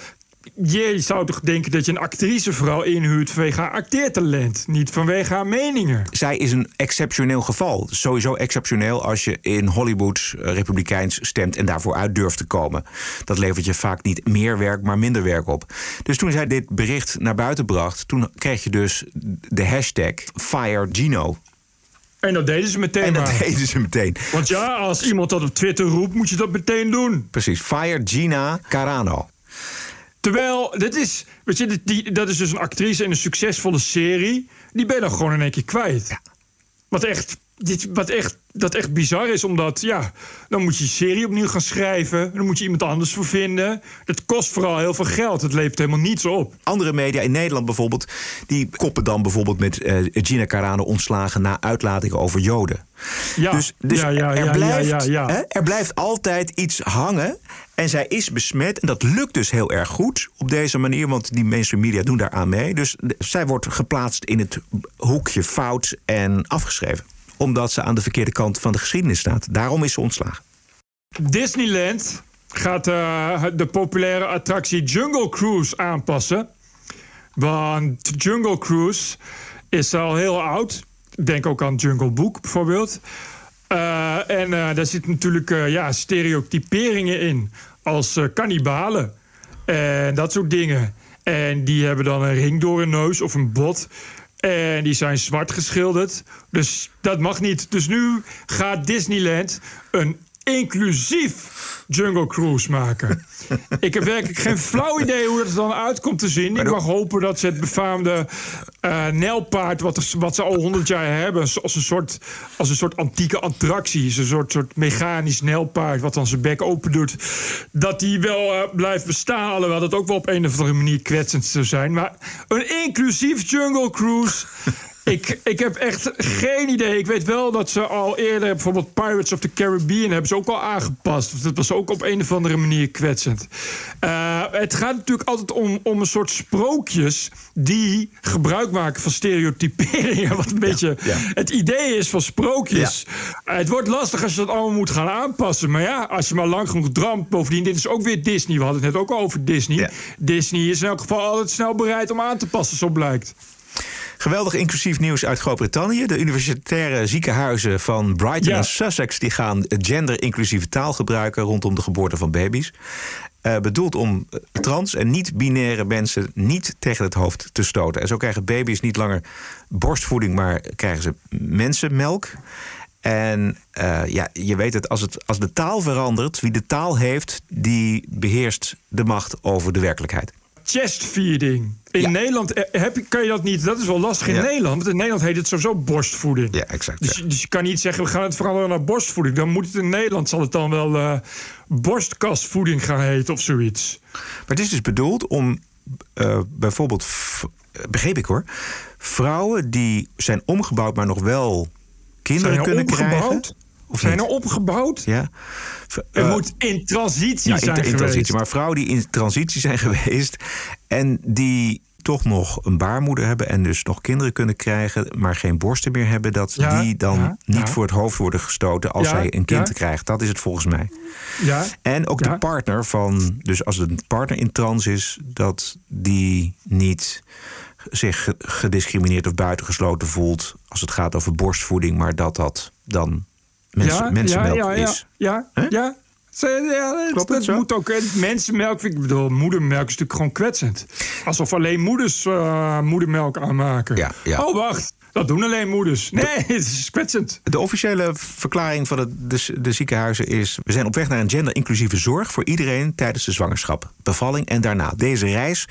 je zou toch denken dat je een actrice vooral inhuurt vanwege haar acteertalent, niet vanwege haar meningen. Zij is een exceptioneel geval. Sowieso exceptioneel als je in Hollywood eh, republikeins stemt en daarvoor uit durft te komen. Dat levert je vaak niet meer werk, maar minder werk op. Dus toen zij dit bericht naar buiten bracht, toen kreeg je dus de hashtag FireGino. En dat deden ze meteen En dat maar. deden ze meteen. Want ja, als iemand dat op Twitter roept, moet je dat meteen doen. Precies, Fire Gina Carano. Terwijl, dit is, weet je, die, dat is dus een actrice in een succesvolle serie. Die ben je dan gewoon in één keer kwijt. Wat echt dit, wat echt, dat echt bizar is, omdat ja, dan moet je je serie opnieuw gaan schrijven. Dan moet je iemand anders voor vinden. Dat kost vooral heel veel geld. Het levert helemaal niets op. Andere media in Nederland bijvoorbeeld, die koppen dan bijvoorbeeld met uh, Gina Carano ontslagen na uitlatingen over Joden. Ja, dus dus ja, ja, er, blijft, ja, ja, ja. Hè, er blijft altijd iets hangen. En zij is besmet. En dat lukt dus heel erg goed op deze manier. Want die mainstream media doen daaraan mee. Dus zij wordt geplaatst in het hoekje fout en afgeschreven omdat ze aan de verkeerde kant van de geschiedenis staat. Daarom is ze ontslagen. Disneyland gaat eh, de populaire attractie Jungle Cruise aanpassen. Want Jungle Cruise is al heel oud. Denk ook aan Jungle Book bijvoorbeeld. Eh, en eh, daar zitten natuurlijk ja, stereotyperingen in. Als kannibalen. En dat soort dingen. En die hebben dan een ring door hun neus of een bot. En die zijn zwart geschilderd. Dus dat mag niet. Dus nu gaat Disneyland een inclusief Jungle Cruise maken. ik heb werkelijk geen flauw idee hoe dat er dan uit komt te zien. Ik mag hopen dat ze het befaamde eh nijlpaard... Wat, wat ze al honderd jaar hebben... als een soort, als een soort antieke attractie... is een soort, soort mechanisch nijlpaard... wat dan zijn bek open doet... dat die wel eh, blijft bestaan... alhoewel dat ook wel op een of andere manier kwetsend zou zijn. Maar een inclusief Jungle Cruise... Ik, ik heb echt geen idee. Ik weet wel dat ze al eerder, bijvoorbeeld Pirates of the Caribbean, hebben ze ook al aangepast. Dat was ook op een of andere manier kwetsend. Eh, het gaat natuurlijk altijd om, om een soort sprookjes die gebruik maken van stereotyperingen. Wat een beetje het idee is van sprookjes. Het wordt lastig als je dat allemaal moet gaan aanpassen. Maar ja, als je maar lang genoeg drampt. Bovendien, dit is ook weer Disney. We hadden het net ook al over Disney. Disney is in elk geval altijd snel bereid om aan te passen, zo blijkt. Geweldig inclusief nieuws uit Groot-Brittannië. De universitaire ziekenhuizen van Brighton Ja. en Sussex die gaan gender-inclusieve taal gebruiken rondom de geboorte van baby's. Eh, bedoeld om eh, trans en niet-binaire mensen niet tegen het hoofd te stoten. En zo krijgen baby's niet langer borstvoeding, maar krijgen ze mensenmelk. En eh, ja, je weet het als, het, als de taal verandert, wie de taal heeft, die beheerst de macht over de werkelijkheid. Chestfeeding. In Nederland eh, heb, kan je dat niet. Dat is wel lastig in Ja. Nederland. Want in Nederland heet het sowieso borstvoeding. Ja, exact. Dus, dus je kan niet zeggen, we gaan het veranderen naar borstvoeding. Dan moet het in Nederland, zal het dan wel eh, borstkastvoeding gaan heten of zoiets. Maar het is dus bedoeld om eh, bijvoorbeeld, begreep ik hoor, vrouwen die zijn omgebouwd, maar nog wel kinderen er kunnen krijgen. Of Zijn er opgebouwd? Ja. Het eh, moet in transitie ja, in, zijn in geweest. transitie. Maar vrouwen die in transitie zijn geweest en die toch nog een baarmoeder hebben en dus nog kinderen kunnen krijgen, maar geen borsten meer hebben, dat Ja, die dan ja, niet ja. voor het hoofd worden gestoten als zij een kind krijgt. Dat is het volgens mij. Ja. En ook de partner van, dus als een partner in trans is, dat die niet zich ge- gediscrimineerd of buitengesloten voelt als het gaat over borstvoeding, maar dat dat dan mensen, mensenmelk ja, ja, is. Ja, ja. ja. Ja, dat, dat moet ook. Mensenmelk, ik bedoel, moedermelk is natuurlijk gewoon kwetsend. Alsof alleen moeders eh, moedermelk aanmaken. ja. Oh, wacht. Dat doen alleen moeders. Nee, het is kwetsend. De officiële verklaring van de, de, de ziekenhuizen is: we zijn op weg naar een gender-inclusieve zorg voor iedereen tijdens de zwangerschap, bevalling en daarna. Deze reis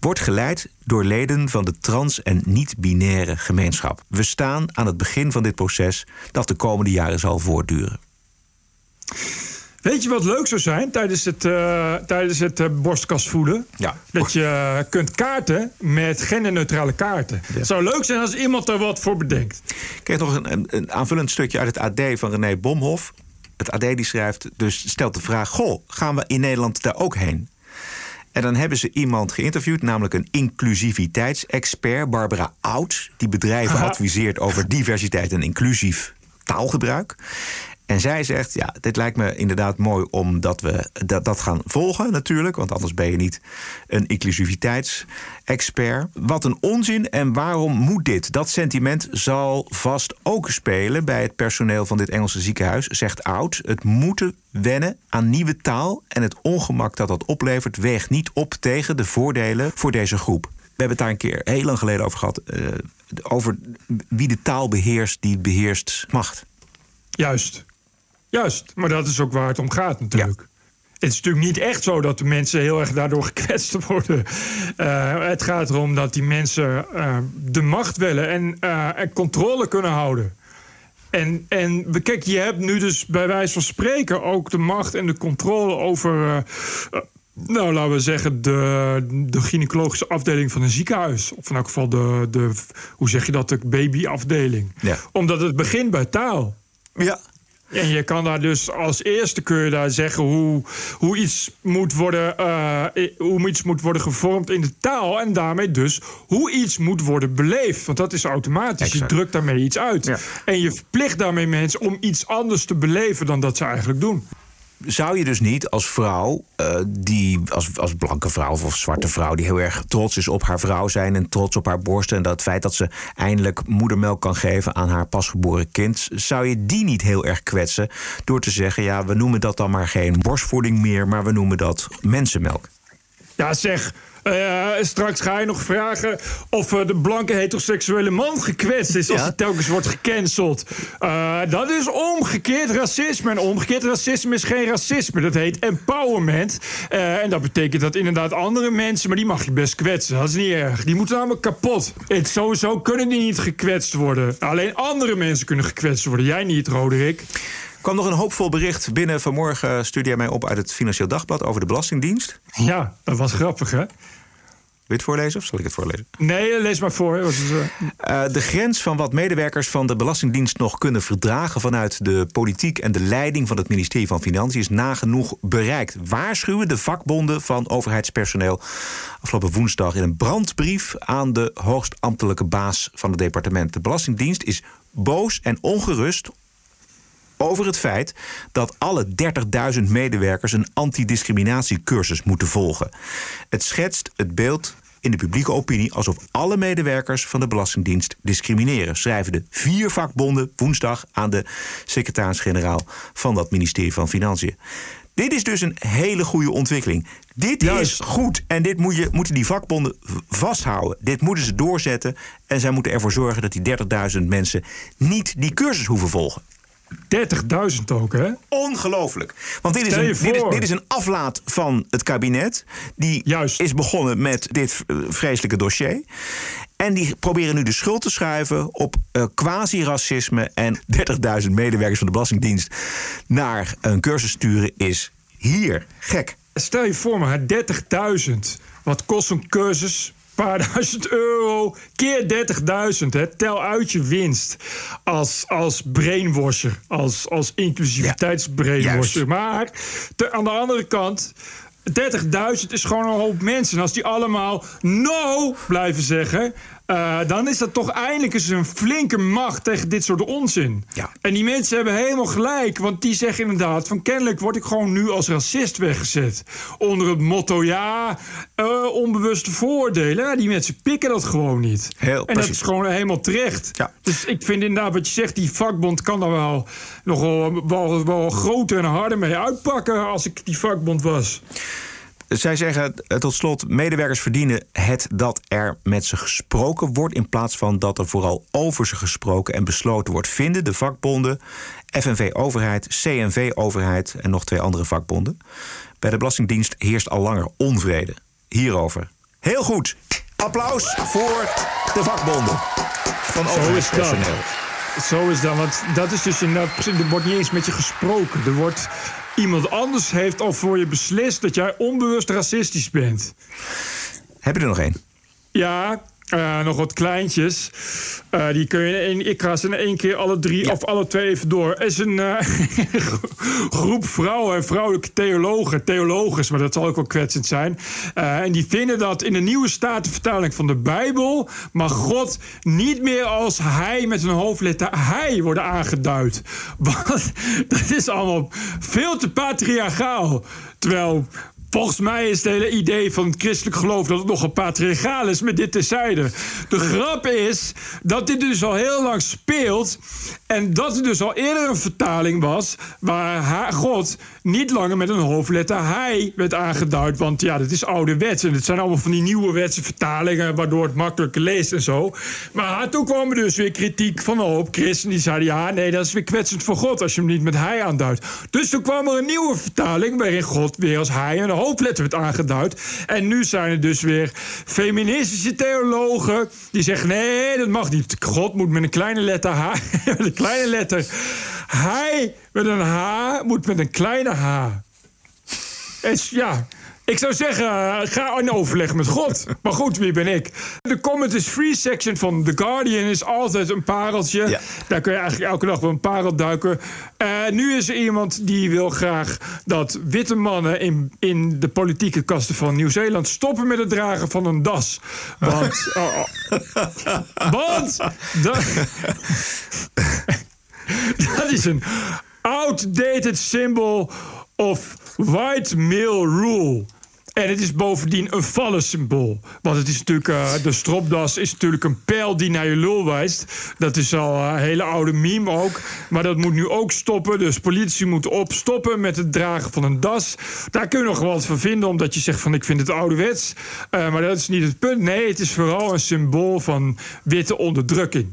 wordt geleid door leden van de trans- en niet-binaire gemeenschap. We staan aan het begin van dit proces dat de komende jaren zal voortduren. Weet je wat leuk zou zijn tijdens het, eh, tijdens het eh, borstkastvoeden? Ja. Dat je kunt kaarten met genderneutrale kaarten. Het zou leuk zijn als iemand er wat voor bedenkt. Ik kreeg nog een, een, aanvullend stukje uit het AD van René Bomhoff. Het AD die schrijft, dus stelt de vraag: Goh, gaan we in Nederland daar ook heen? En dan hebben ze iemand geïnterviewd, namelijk een inclusiviteitsexpert, Barbara Oud, die bedrijven adviseert over diversiteit en inclusief taalgebruik. En zij zegt, ja, dit lijkt me inderdaad mooi omdat we dat, dat gaan volgen natuurlijk. Want anders ben je niet een inclusiviteitsexpert. Wat een onzin en waarom moet dit? Dat sentiment zal vast ook spelen bij het personeel van dit Engelse ziekenhuis, zegt Oud. Het moeten wennen aan nieuwe taal en het ongemak dat dat oplevert weegt niet op tegen de voordelen voor deze groep. We hebben het daar een keer heel lang geleden over gehad. eh, over wie de taal beheerst die beheerst macht. Juist. Juist. Maar dat is ook waar het om gaat natuurlijk. Het is natuurlijk niet echt zo dat de mensen heel erg daardoor gekwetst worden. Uh, het gaat erom dat die mensen uh, de macht willen en, uh, en controle kunnen houden. En, en kijk, je hebt nu dus bij wijze van spreken ook de macht en de controle over. nou, laten we zeggen, de, de gynaecologische afdeling van een ziekenhuis. Of in elk geval de, de hoe zeg je dat, de babyafdeling. Ja. Omdat het begint bij taal. Ja. En je kan daar dus als eerste kun je daar zeggen hoe, hoe, iets moet worden, uh, hoe iets moet worden gevormd in de taal. En daarmee dus hoe iets moet worden beleefd. Want dat is automatisch. Exact. Je drukt daarmee iets uit. Ja. En je verplicht daarmee mensen om iets anders te beleven dan dat ze eigenlijk doen. Zou je dus niet als vrouw, uh, die als, als blanke vrouw of zwarte vrouw, die heel erg trots is op haar vrouw zijn en trots op haar borsten en dat feit dat ze eindelijk moedermelk kan geven aan haar pasgeboren kind, zou je die niet heel erg kwetsen door te zeggen: ja, we noemen dat dan maar geen borstvoeding meer, maar we noemen dat mensenmelk? Ja, zeg. Uh, straks ga je nog vragen of uh, de blanke heteroseksuele man gekwetst is als Ja. hij telkens wordt gecanceld. Uh, dat is omgekeerd racisme. En omgekeerd racisme is geen racisme. Dat heet empowerment. En dat betekent dat inderdaad andere mensen, maar die mag je best kwetsen. Dat is niet erg. Die moeten namelijk kapot. Het, sowieso kunnen die niet gekwetst worden. Alleen andere mensen kunnen gekwetst worden. Jij niet, Roderick. Kwam nog een hoopvol bericht binnen vanmorgen. Stuurde jij mij op uit het Financieel Dagblad over de Belastingdienst. Ja, dat was grappig, hè? Wil je het voorlezen of zal ik het voorlezen? Nee, lees maar voor. Is, uh... Uh, de grens van wat medewerkers van de Belastingdienst nog kunnen verdragen vanuit de politiek en de leiding van het ministerie van Financiën is nagenoeg bereikt. Waarschuwen de vakbonden van overheidspersoneel afgelopen woensdag in een brandbrief aan de hoogstambtelijke baas van het departement. De Belastingdienst is boos en ongerust over het feit dat alle 30.000 medewerkers een antidiscriminatiecursus moeten volgen. Het schetst het beeld in de publieke opinie alsof alle medewerkers van de Belastingdienst discrimineren, schrijven de vier vakbonden woensdag aan de secretaris-generaal van dat ministerie van Financiën. Dit is dus een hele goede ontwikkeling. Dit is goed en dit moet je, moeten die vakbonden vasthouden. Dit moeten ze doorzetten en zij moeten ervoor zorgen dat die 30.000 mensen niet die cursus hoeven volgen. 30.000 ook, hè? Ongelooflijk. Want dit is, een, dit, is, dit is een aflaat van het kabinet. Die is begonnen met dit eh, vreselijke dossier. En die proberen nu de schuld te schuiven op eh, quasi-racisme. En 30.000 medewerkers van de Belastingdienst naar een cursus sturen is hier gek. Stel je voor maar, 30.000. Wat kost een cursus? Paar duizend euro keer 30.000. hè. Tel uit je winst als, als brainwasher, als, als inclusiviteitsbrainwasher. maar te- aan de andere kant. 30.000 is gewoon een hoop mensen. En als die allemaal no blijven zeggen. Eh, dan is dat toch eindelijk eens een flinke macht tegen dit soort onzin. En die mensen hebben helemaal gelijk. Want die zeggen inderdaad: van kennelijk word ik gewoon nu als racist weggezet. Onder het motto: ja, eh, onbewuste vooroordelen. Ja, die mensen pikken dat gewoon niet. Heel en dat is gewoon helemaal terecht. Dus ik vind inderdaad wat je zegt: die vakbond kan daar wel nog wel, wel, wel groter en harder mee uitpakken. als ik die vakbond was. Zij zeggen eh, tot slot: medewerkers verdienen het dat er met ze gesproken wordt. in plaats van dat er vooral over ze gesproken en besloten wordt. Vinden de vakbonden, FNV-overheid, CNV-overheid en nog twee andere vakbonden. Bij de Belastingdienst heerst al langer onvrede. Hierover. Heel goed. Applaus voor de vakbonden van overheidspersoneel. Zo is dat, want dat is dus inderdaad, er wordt niet eens met je gesproken. Er wordt, iemand anders heeft al voor je beslist dat jij onbewust racistisch bent. Heb je er nog één? Ja, eh, nog wat kleintjes. Eh, die kun je in, ik ga ze in één keer alle drie of alle twee even door. Er is een eh, groep vrouwen en vrouwelijke theologen, theologes, maar dat zal ook wel kwetsend zijn. En die vinden dat in de nieuwe statenvertaling van de Bijbel mag God niet meer als hij met een hoofdletter hij worden aangeduid. Want dat is allemaal veel te patriarchaal. Terwijl Volgens mij is het hele idee van het christelijk geloof dat het nogal patriarchaal is, met dit terzijde. De grap is dat dit dus al heel lang speelt. En dat dus al eerder een vertaling was. waar God niet langer met een hoofdletter hij werd aangeduid. Want ja, dat is ouderwets. En het zijn allemaal van die nieuwe wetse vertalingen. waardoor het makkelijker leest en zo. Maar toen kwam er dus weer kritiek van een hoop christenen. die zeiden: ja, nee, dat is weer kwetsend voor God. als je hem niet met hij aanduidt. Dus toen kwam er een nieuwe vertaling. waarin God weer als hij en een hoofdletter werd aangeduid. En nu zijn er dus weer feministische theologen. die zeggen: nee, dat mag niet. God moet met een kleine letter H. kleine letter. Hij met een H moet met een kleine H. Is, ja, ik zou zeggen, eh, ga in overleg met God. Maar goed, wie ben ik? De comment is free section van The Guardian is altijd een pareltje. Daar kun je eigenlijk elke dag wel een parel duiken. Eh, nu is er iemand die wil graag dat witte mannen in, in de politieke kasten van Nieuw-Zeeland stoppen met het dragen van een das. Want. oh, oh. Want. Dat, dat is een outdated symbol of white male rule. En het is bovendien een vallen symbool. Want het is natuurlijk, eh, de stropdas is natuurlijk een pijl die naar je lul wijst. Dat is al een hele oude meme ook. Maar dat moet nu ook stoppen. Dus politie moet opstoppen met het dragen van een das. Daar kun je nog wat van vinden, omdat je zegt van ik vind het ouderwets. Eh, maar dat is niet het punt. Nee, het is vooral een symbool van witte onderdrukking.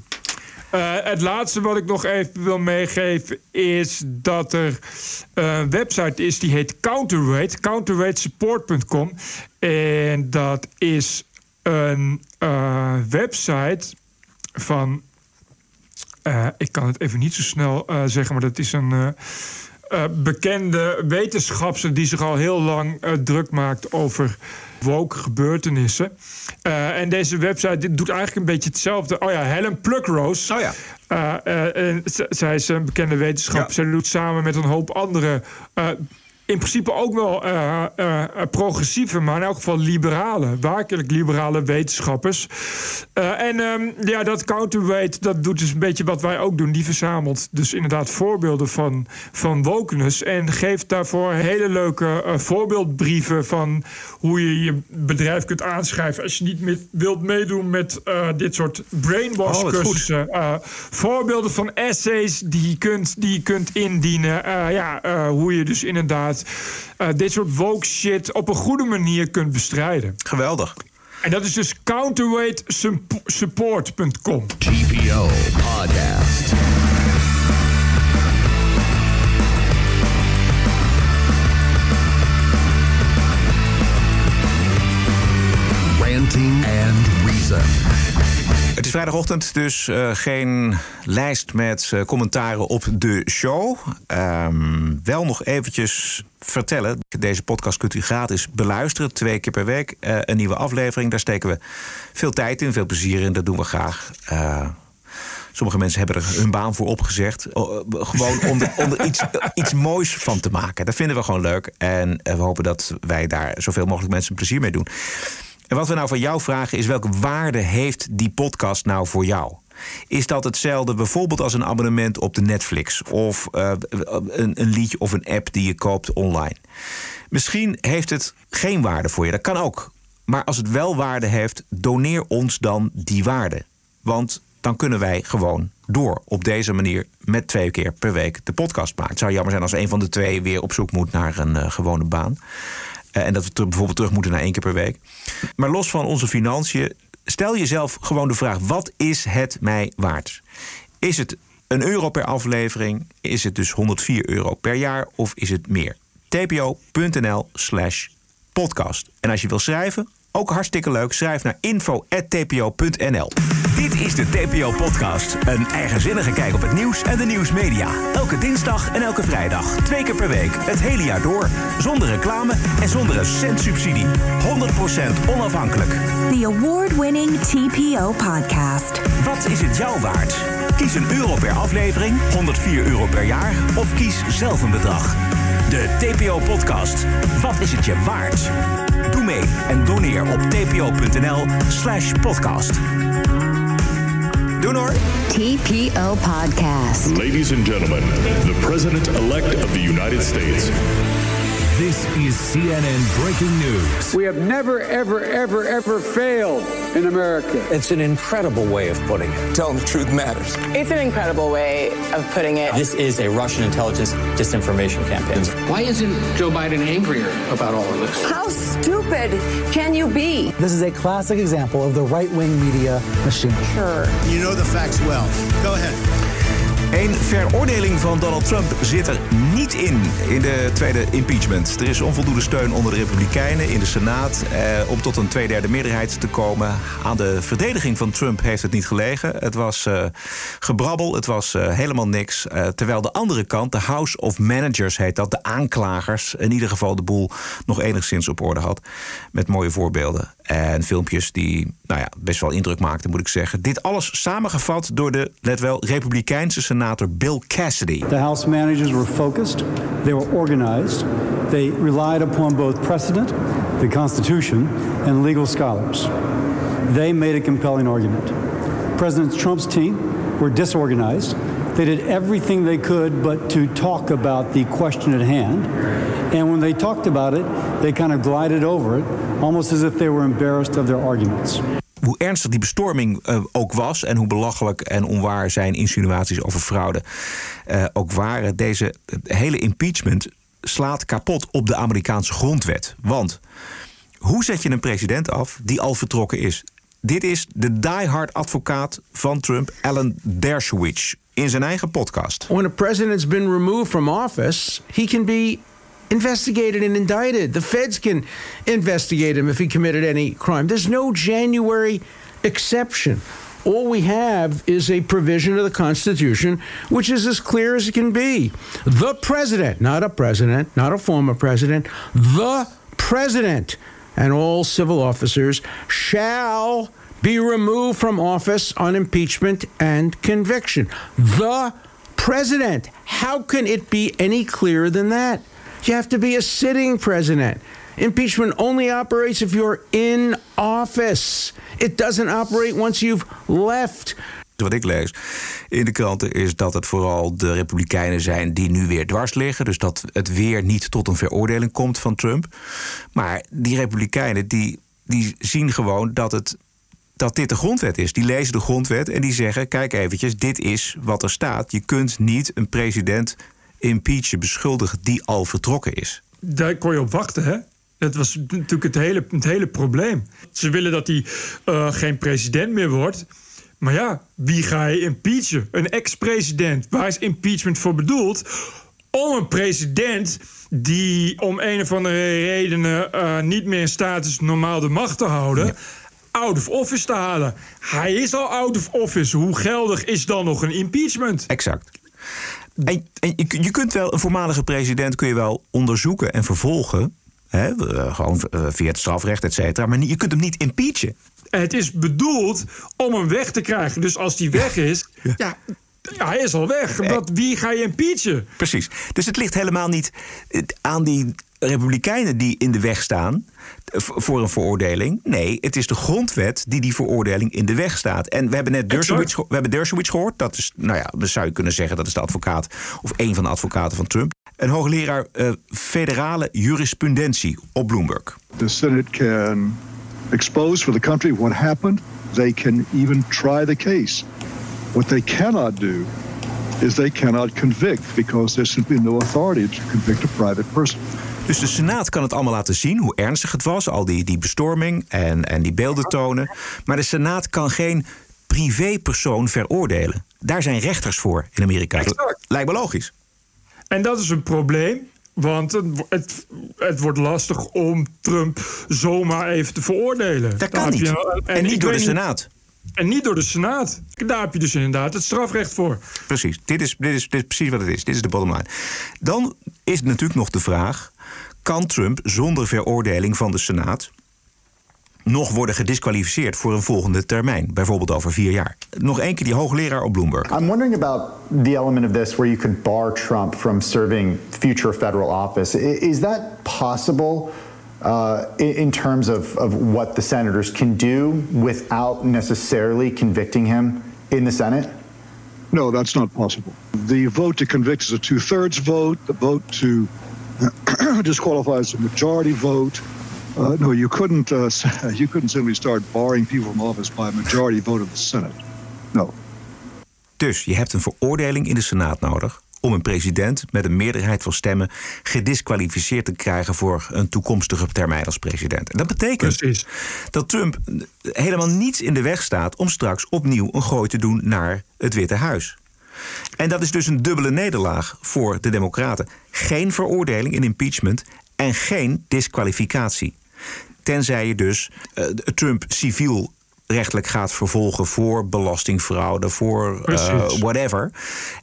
Eh, het laatste wat ik nog even wil meegeven is dat er een website is die heet Counterweight, counterweightsupport.com. En dat is een eh, website van. eh, ik kan het even niet zo snel eh, zeggen, maar dat is een. Eh, bekende wetenschapster die zich al heel lang eh, druk maakt over woke gebeurtenissen. Eh, en deze website dit doet eigenlijk een beetje hetzelfde. Oh ja, Helen Pluckrose. Oh ja. zij is een bekende wetenschapper. Zij doet samen met een hoop andere. In principe ook wel eh, eh, eh, progressieve, maar in elk geval liberale, werkelijk liberale wetenschappers. En ehm, ja, dat counterweight, dat doet dus een beetje wat wij ook doen. Die verzamelt dus inderdaad voorbeelden van, van wokeness. En geeft daarvoor hele leuke voorbeeldbrieven van hoe je je bedrijf kunt aanschrijven als je niet wilt meedoen met dit soort brainwash Oh, cursussen. Voorbeelden van essays die je kunt, die je kunt indienen. Ja, hoe je dus inderdaad eh, dit soort woke shit op een goede manier kunt bestrijden. Geweldig. En dat is dus counterweightsupport.com. TPO Podcast. Ranting and Reason. Vrijdagochtend, dus eh, geen lijst met eh, commentaren op de show. Ehm, wel nog eventjes vertellen. Deze podcast kunt u gratis beluisteren. Twee keer per week eh, een nieuwe aflevering. Daar steken we veel tijd in, veel plezier in. Dat doen we graag. Sommige mensen hebben er hun baan voor opgezegd. Gewoon om er, om er iets, iets moois van te maken. Dat vinden we gewoon leuk. En we hopen dat wij daar zoveel mogelijk mensen plezier mee doen. En wat we nou van jou vragen is: welke waarde heeft die podcast nou voor jou? Is dat hetzelfde bijvoorbeeld als een abonnement op de Netflix? Of eh, een, een liedje of een app die je koopt online? Misschien heeft het geen waarde voor je, dat kan ook. Maar als het wel waarde heeft, doneer ons dan die waarde. Want dan kunnen wij gewoon door op deze manier met twee keer per week de podcast maken. Het zou jammer zijn als een van de twee weer op zoek moet naar een eh, gewone baan. Eh, en dat we bijvoorbeeld terug moeten naar één keer per week. Maar los van onze financiën, stel jezelf gewoon de vraag: wat is het mij waard? Is het een euro per aflevering? Is het dus 104 euro per jaar of is het meer? tpo.nl slash podcast. En als je wil schrijven, ook hartstikke leuk. Schrijf naar info.tpo.nl. Dit is de TPO-podcast. Een eigenzinnige kijk op het nieuws en de nieuwsmedia. Elke dinsdag en elke vrijdag. Twee keer per week. Het hele jaar door. Zonder reclame en zonder een cent subsidie. 100% onafhankelijk. The award-winning TPO podcast. Wat is het jou waard? Kies een euro per aflevering, 104 euro per jaar of kies zelf een bedrag. De TPO-podcast. Wat is het je waard? Doe mee en doneer op tpo.nl slash podcast. Doen hoor. TPO Podcast. Ladies and gentlemen, the President elect of the United States. This is CNN Breaking News. We have never, ever, ever, ever failed in America. It's an incredible way of putting it. Telling the truth matters. It's an incredible way of putting it. This is a Russian intelligence disinformation campaign. Why isn't Joe Biden angrier about all of this? How stupid can you be? This is a classic example of the right wing media machine. Sure. You know the facts well. Go ahead. Een veroordeling van Donald Trump zit er niet in, in de tweede impeachment. Er is onvoldoende steun onder de Republikeinen in de Senaat... Eh, om tot een tweederde meerderheid te komen. Aan de verdediging van Trump heeft het niet gelegen. Het was eh, gebrabbel, het was eh, helemaal niks. Eh, terwijl de andere kant, de House of Managers heet dat... de aanklagers, in ieder geval de boel nog enigszins op orde had. Met mooie voorbeelden en filmpjes die nou ja, best wel indruk maakten, moet ik zeggen. Dit alles samengevat door de, let wel, Republikeinse senator Bill Cassidy. The House managers were focused, they were organized, they relied upon both precedent, the Constitution, and legal scholars. They made a compelling argument. President Trump's team were disorganized. They did everything they could but to talk about the question at hand. And when they talked about it, they kind of glided over it, almost as if they were embarrassed of their arguments. Hoe ernstig die bestorming uh, ook was en hoe belachelijk en onwaar zijn insinuaties over fraude uh, ook waren, deze hele impeachment slaat kapot op de Amerikaanse grondwet. Want hoe zet je een president af die al vertrokken is? Dit is de diehard advocaat van Trump, Alan Dershowitz, in zijn eigen podcast. When a president's been removed from office, he can be investigated and indicted. The feds can investigate him if he committed any crime. There's no January exception. All we have is a provision of the Constitution which is as clear as it can be. The president, not a president, not a former president, the president and all civil officers shall be removed from office on impeachment and conviction. The president. How can it be any clearer than that? You have to be a sitting president. Impeachment only operates if you're in office. It doesn't operate once you've left. Wat ik lees in de kranten is dat het vooral de Republikeinen zijn die nu weer dwars liggen. Dus dat het weer niet tot een veroordeling komt van Trump. Maar die Republikeinen die, die zien gewoon dat het dat dit de grondwet is. Die lezen de grondwet en die zeggen: kijk eventjes, dit is wat er staat. Je kunt niet een president impeachen, beschuldigen die al vertrokken is. Daar kon je op wachten, hè? Dat was natuurlijk het hele, het hele probleem. Ze willen dat hij uh, geen president meer wordt. Maar ja, wie ga je impeachen? Een ex-president. Waar is impeachment voor bedoeld? Om een president die om een of andere redenen uh, niet meer in staat is normaal de macht te houden. Ja out of office te halen. Hij is al out of office. Hoe geldig is dan nog een impeachment? Exact. En, en je, je, kunt wel een voormalige president kun je wel onderzoeken en vervolgen. Hè, gewoon via het strafrecht, et cetera. Maar je kunt hem niet impeachen. Het is bedoeld om hem weg te krijgen. Dus als die weg is, ja, ja ja, hij is al weg. Wat, wie ga je impeachen? Precies. Dus het ligt helemaal niet aan die republikeinen die in de weg staan voor een veroordeling. Nee, het is de grondwet die die veroordeling in de weg staat. En we hebben net Dershowitz, we hebben Dershowitz gehoord. Dat is, nou ja, dan zou je kunnen zeggen dat is de advocaat of een van de advocaten van Trump. Een hoogleraar uh, federale jurisprudentie op Bloomberg. The Senate can expose for the country what happened. They can even try the case. What they cannot do is they cannot convict because there's simply no authority to convict a private person. Dus de Senaat kan het allemaal laten zien, hoe ernstig het was, al die, die bestorming en, en die beelden tonen. Maar de Senaat kan geen privépersoon veroordelen. Daar zijn rechters voor in Amerika. Exact. Lijkt me logisch. En dat is een probleem. Want het, het, wordt lastig om Trump zomaar even te veroordelen. Dat kan niet. Je, en, en, niet door de Senaat. En niet door de Senaat. Daar heb je dus inderdaad het strafrecht voor. Precies. Dit is, dit is, dit is precies wat het is. Dit is de bottom line. Dan is natuurlijk nog de vraag... kan Trump zonder veroordeling van de Senaat nog worden gedisqualificeerd voor een volgende termijn, bijvoorbeeld over vier jaar. Nog één keer die hoogleraar op Bloomberg. I'm wondering about the element of this where you could bar Trump from serving future federal office. Is that possible? Uh, in, terms of, of what the senators can do without necessarily convicting him in the Senate? No, that's not possible. The vote to convict is a two thirds vote. The vote to disqualified as a majority vote. Uh, no, you couldn't. Uh, you couldn't simply start barring people from office by a majority vote of the Senate. No. Dus je hebt een veroordeling in de Senaat nodig om een president met een meerderheid van stemmen gedisqualificeerd te krijgen voor een toekomstige termijn als president. En dat betekent Precies. dat Trump helemaal niets in de weg staat om straks opnieuw een gooi te doen naar het Witte Huis. En dat is dus een dubbele nederlaag voor de Democraten. Geen veroordeling in impeachment en geen disqualificatie. Tenzij je dus eh, Trump civiel rechtelijk gaat vervolgen voor belastingfraude, voor eh, whatever.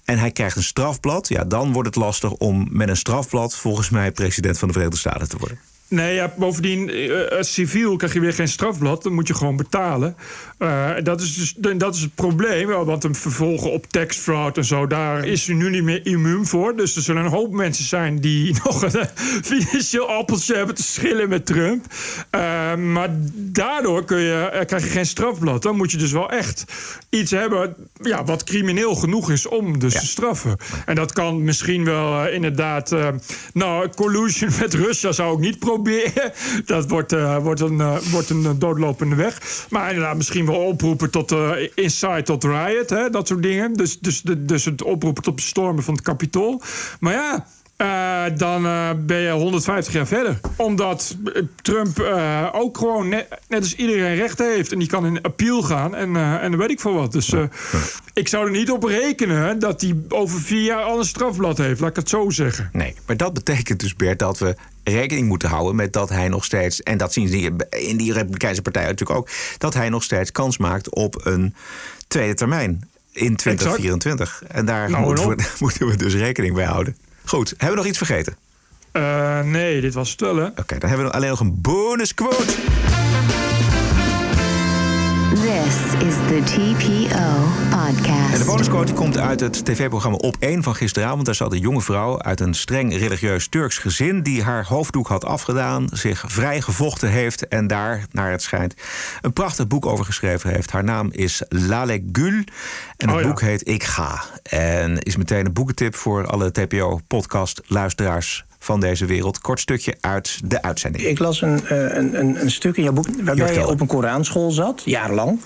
En hij krijgt een strafblad. Ja, dan wordt het lastig om met een strafblad volgens mij president van de Verenigde Staten te worden. Nee, ja, bovendien, eh, eh, civiel krijg je weer geen strafblad. Dan moet je gewoon betalen. Eh, dat, is dus, dat is het probleem. Want een vervolgen op tax fraud en zo... daar is u nu niet meer immuun voor. Dus er zullen een hoop mensen zijn... die nog een financieel appeltje hebben te schillen met Trump. Eh, maar daardoor kun je, eh, krijg je geen strafblad. Dan moet je dus wel echt iets hebben... Ja, wat crimineel genoeg is om dus te straffen. En dat kan misschien wel eh, inderdaad... nou, collusion met Rusland zou ik niet proberen. Dat wordt, wordt, een, wordt een doodlopende weg. Maar inderdaad, misschien wel oproepen tot incite tot riot. Hè, dat soort dingen. Dus, dus, de, dus het oproepen tot bestormen van het kapitool. Maar ja... eh, dan eh, ben je 150 jaar verder. Omdat eh, Trump ook gewoon net, net als iedereen recht heeft. En die kan in appeal gaan en, en dan weet ik veel wat. Dus ik zou er niet op rekenen dat hij over vier jaar al een strafblad heeft. Laat ik het zo zeggen. Nee, maar dat betekent dus, Bert, dat we rekening moeten houden met dat hij nog steeds, en dat zien ze in die Republikeinse partij natuurlijk ook, dat hij nog steeds kans maakt op een tweede termijn in 2024. En daar Nou, moeten, en we, moeten we dus rekening mee houden. Goed, hebben we nog iets vergeten? Eh, nee, dit was het wel, hè? Oké, dan hebben we alleen nog een bonus quote. This is the TPO En de podcast. bonusquote komt uit het tv-programma Op 1 van gisteravond. Daar zat een jonge vrouw uit een streng religieus Turks gezin... die haar hoofddoek had afgedaan, zich vrij gevochten heeft... en daar, naar het schijnt, een prachtig boek over geschreven heeft. Haar naam is Lale Gül en het Oh ja. boek heet Ik Ga. En is meteen een boekentip voor alle TPO-podcast-luisteraars van deze wereld. Kort stukje uit de uitzending. Ik las een, eh, een, een, een stuk in jouw boek waarbij je op een Koranschool zat, jarenlang.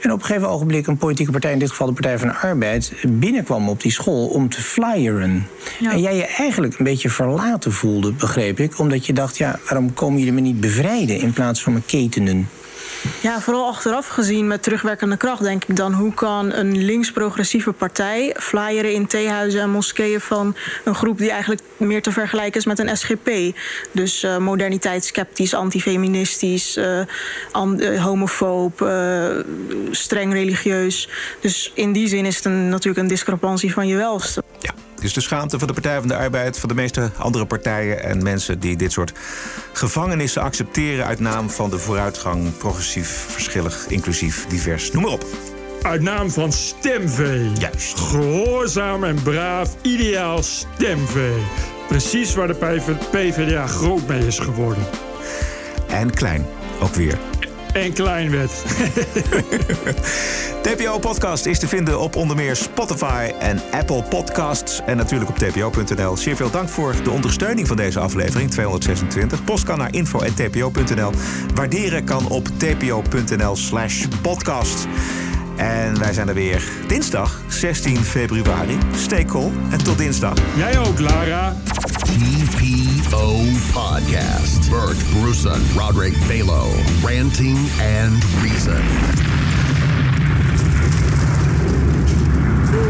En op een gegeven ogenblik een politieke partij, in dit geval de Partij van de Arbeid, binnenkwam op die school om te flyeren. En jij je eigenlijk een beetje verlaten voelde, begreep ik. Omdat je dacht, ja, waarom komen jullie me niet bevrijden in plaats van me ketenen? Ja, vooral achteraf gezien met terugwerkende kracht denk ik dan... hoe kan een links-progressieve partij flyeren in theehuizen en moskeeën... van een groep die eigenlijk meer te vergelijken is met een SGP. Dus eh moderniteitssceptisch, antifeministisch, an- eh, homofoob, streng religieus. Dus in die zin is het een, natuurlijk een discrepantie van je welste. Is de schaamte van de Partij van de Arbeid, van de meeste andere partijen en mensen die dit soort gevangenissen accepteren uit naam van de vooruitgang progressief, verschillig, inclusief, divers. Noem maar op. Uit naam van Stemvee. Juist. Gehoorzaam en braaf, ideaal Stemvee. Precies waar de PV- PvdA groot mee is geworden. En klein, ook weer. En klein werd. TPO Podcast is te vinden op onder meer Spotify en Apple Podcasts. En natuurlijk op tpo.nl. Zeer veel dank voor de ondersteuning van deze aflevering 226. Post kan naar info.tpo.nl. Waarderen kan op tpo.nl slash podcast. En wij zijn er weer dinsdag 16 februari. Stay cool en tot dinsdag. Jij ook, Lara. TPO Podcast. Bert Bruson, Roderick Balo, Ranting and Reason.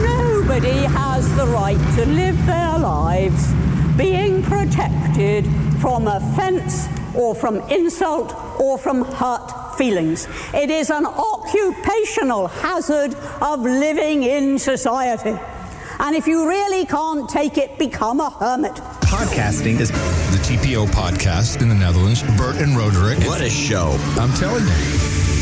Nobody has the right to live their lives being protected from offence or from insult or from hurt feelings. It is an occupational hazard of living in society. And if you really can't take it, become a hermit. Podcasting is the TPO podcast in the Netherlands. Bert and Roderick. What a show. I'm telling you.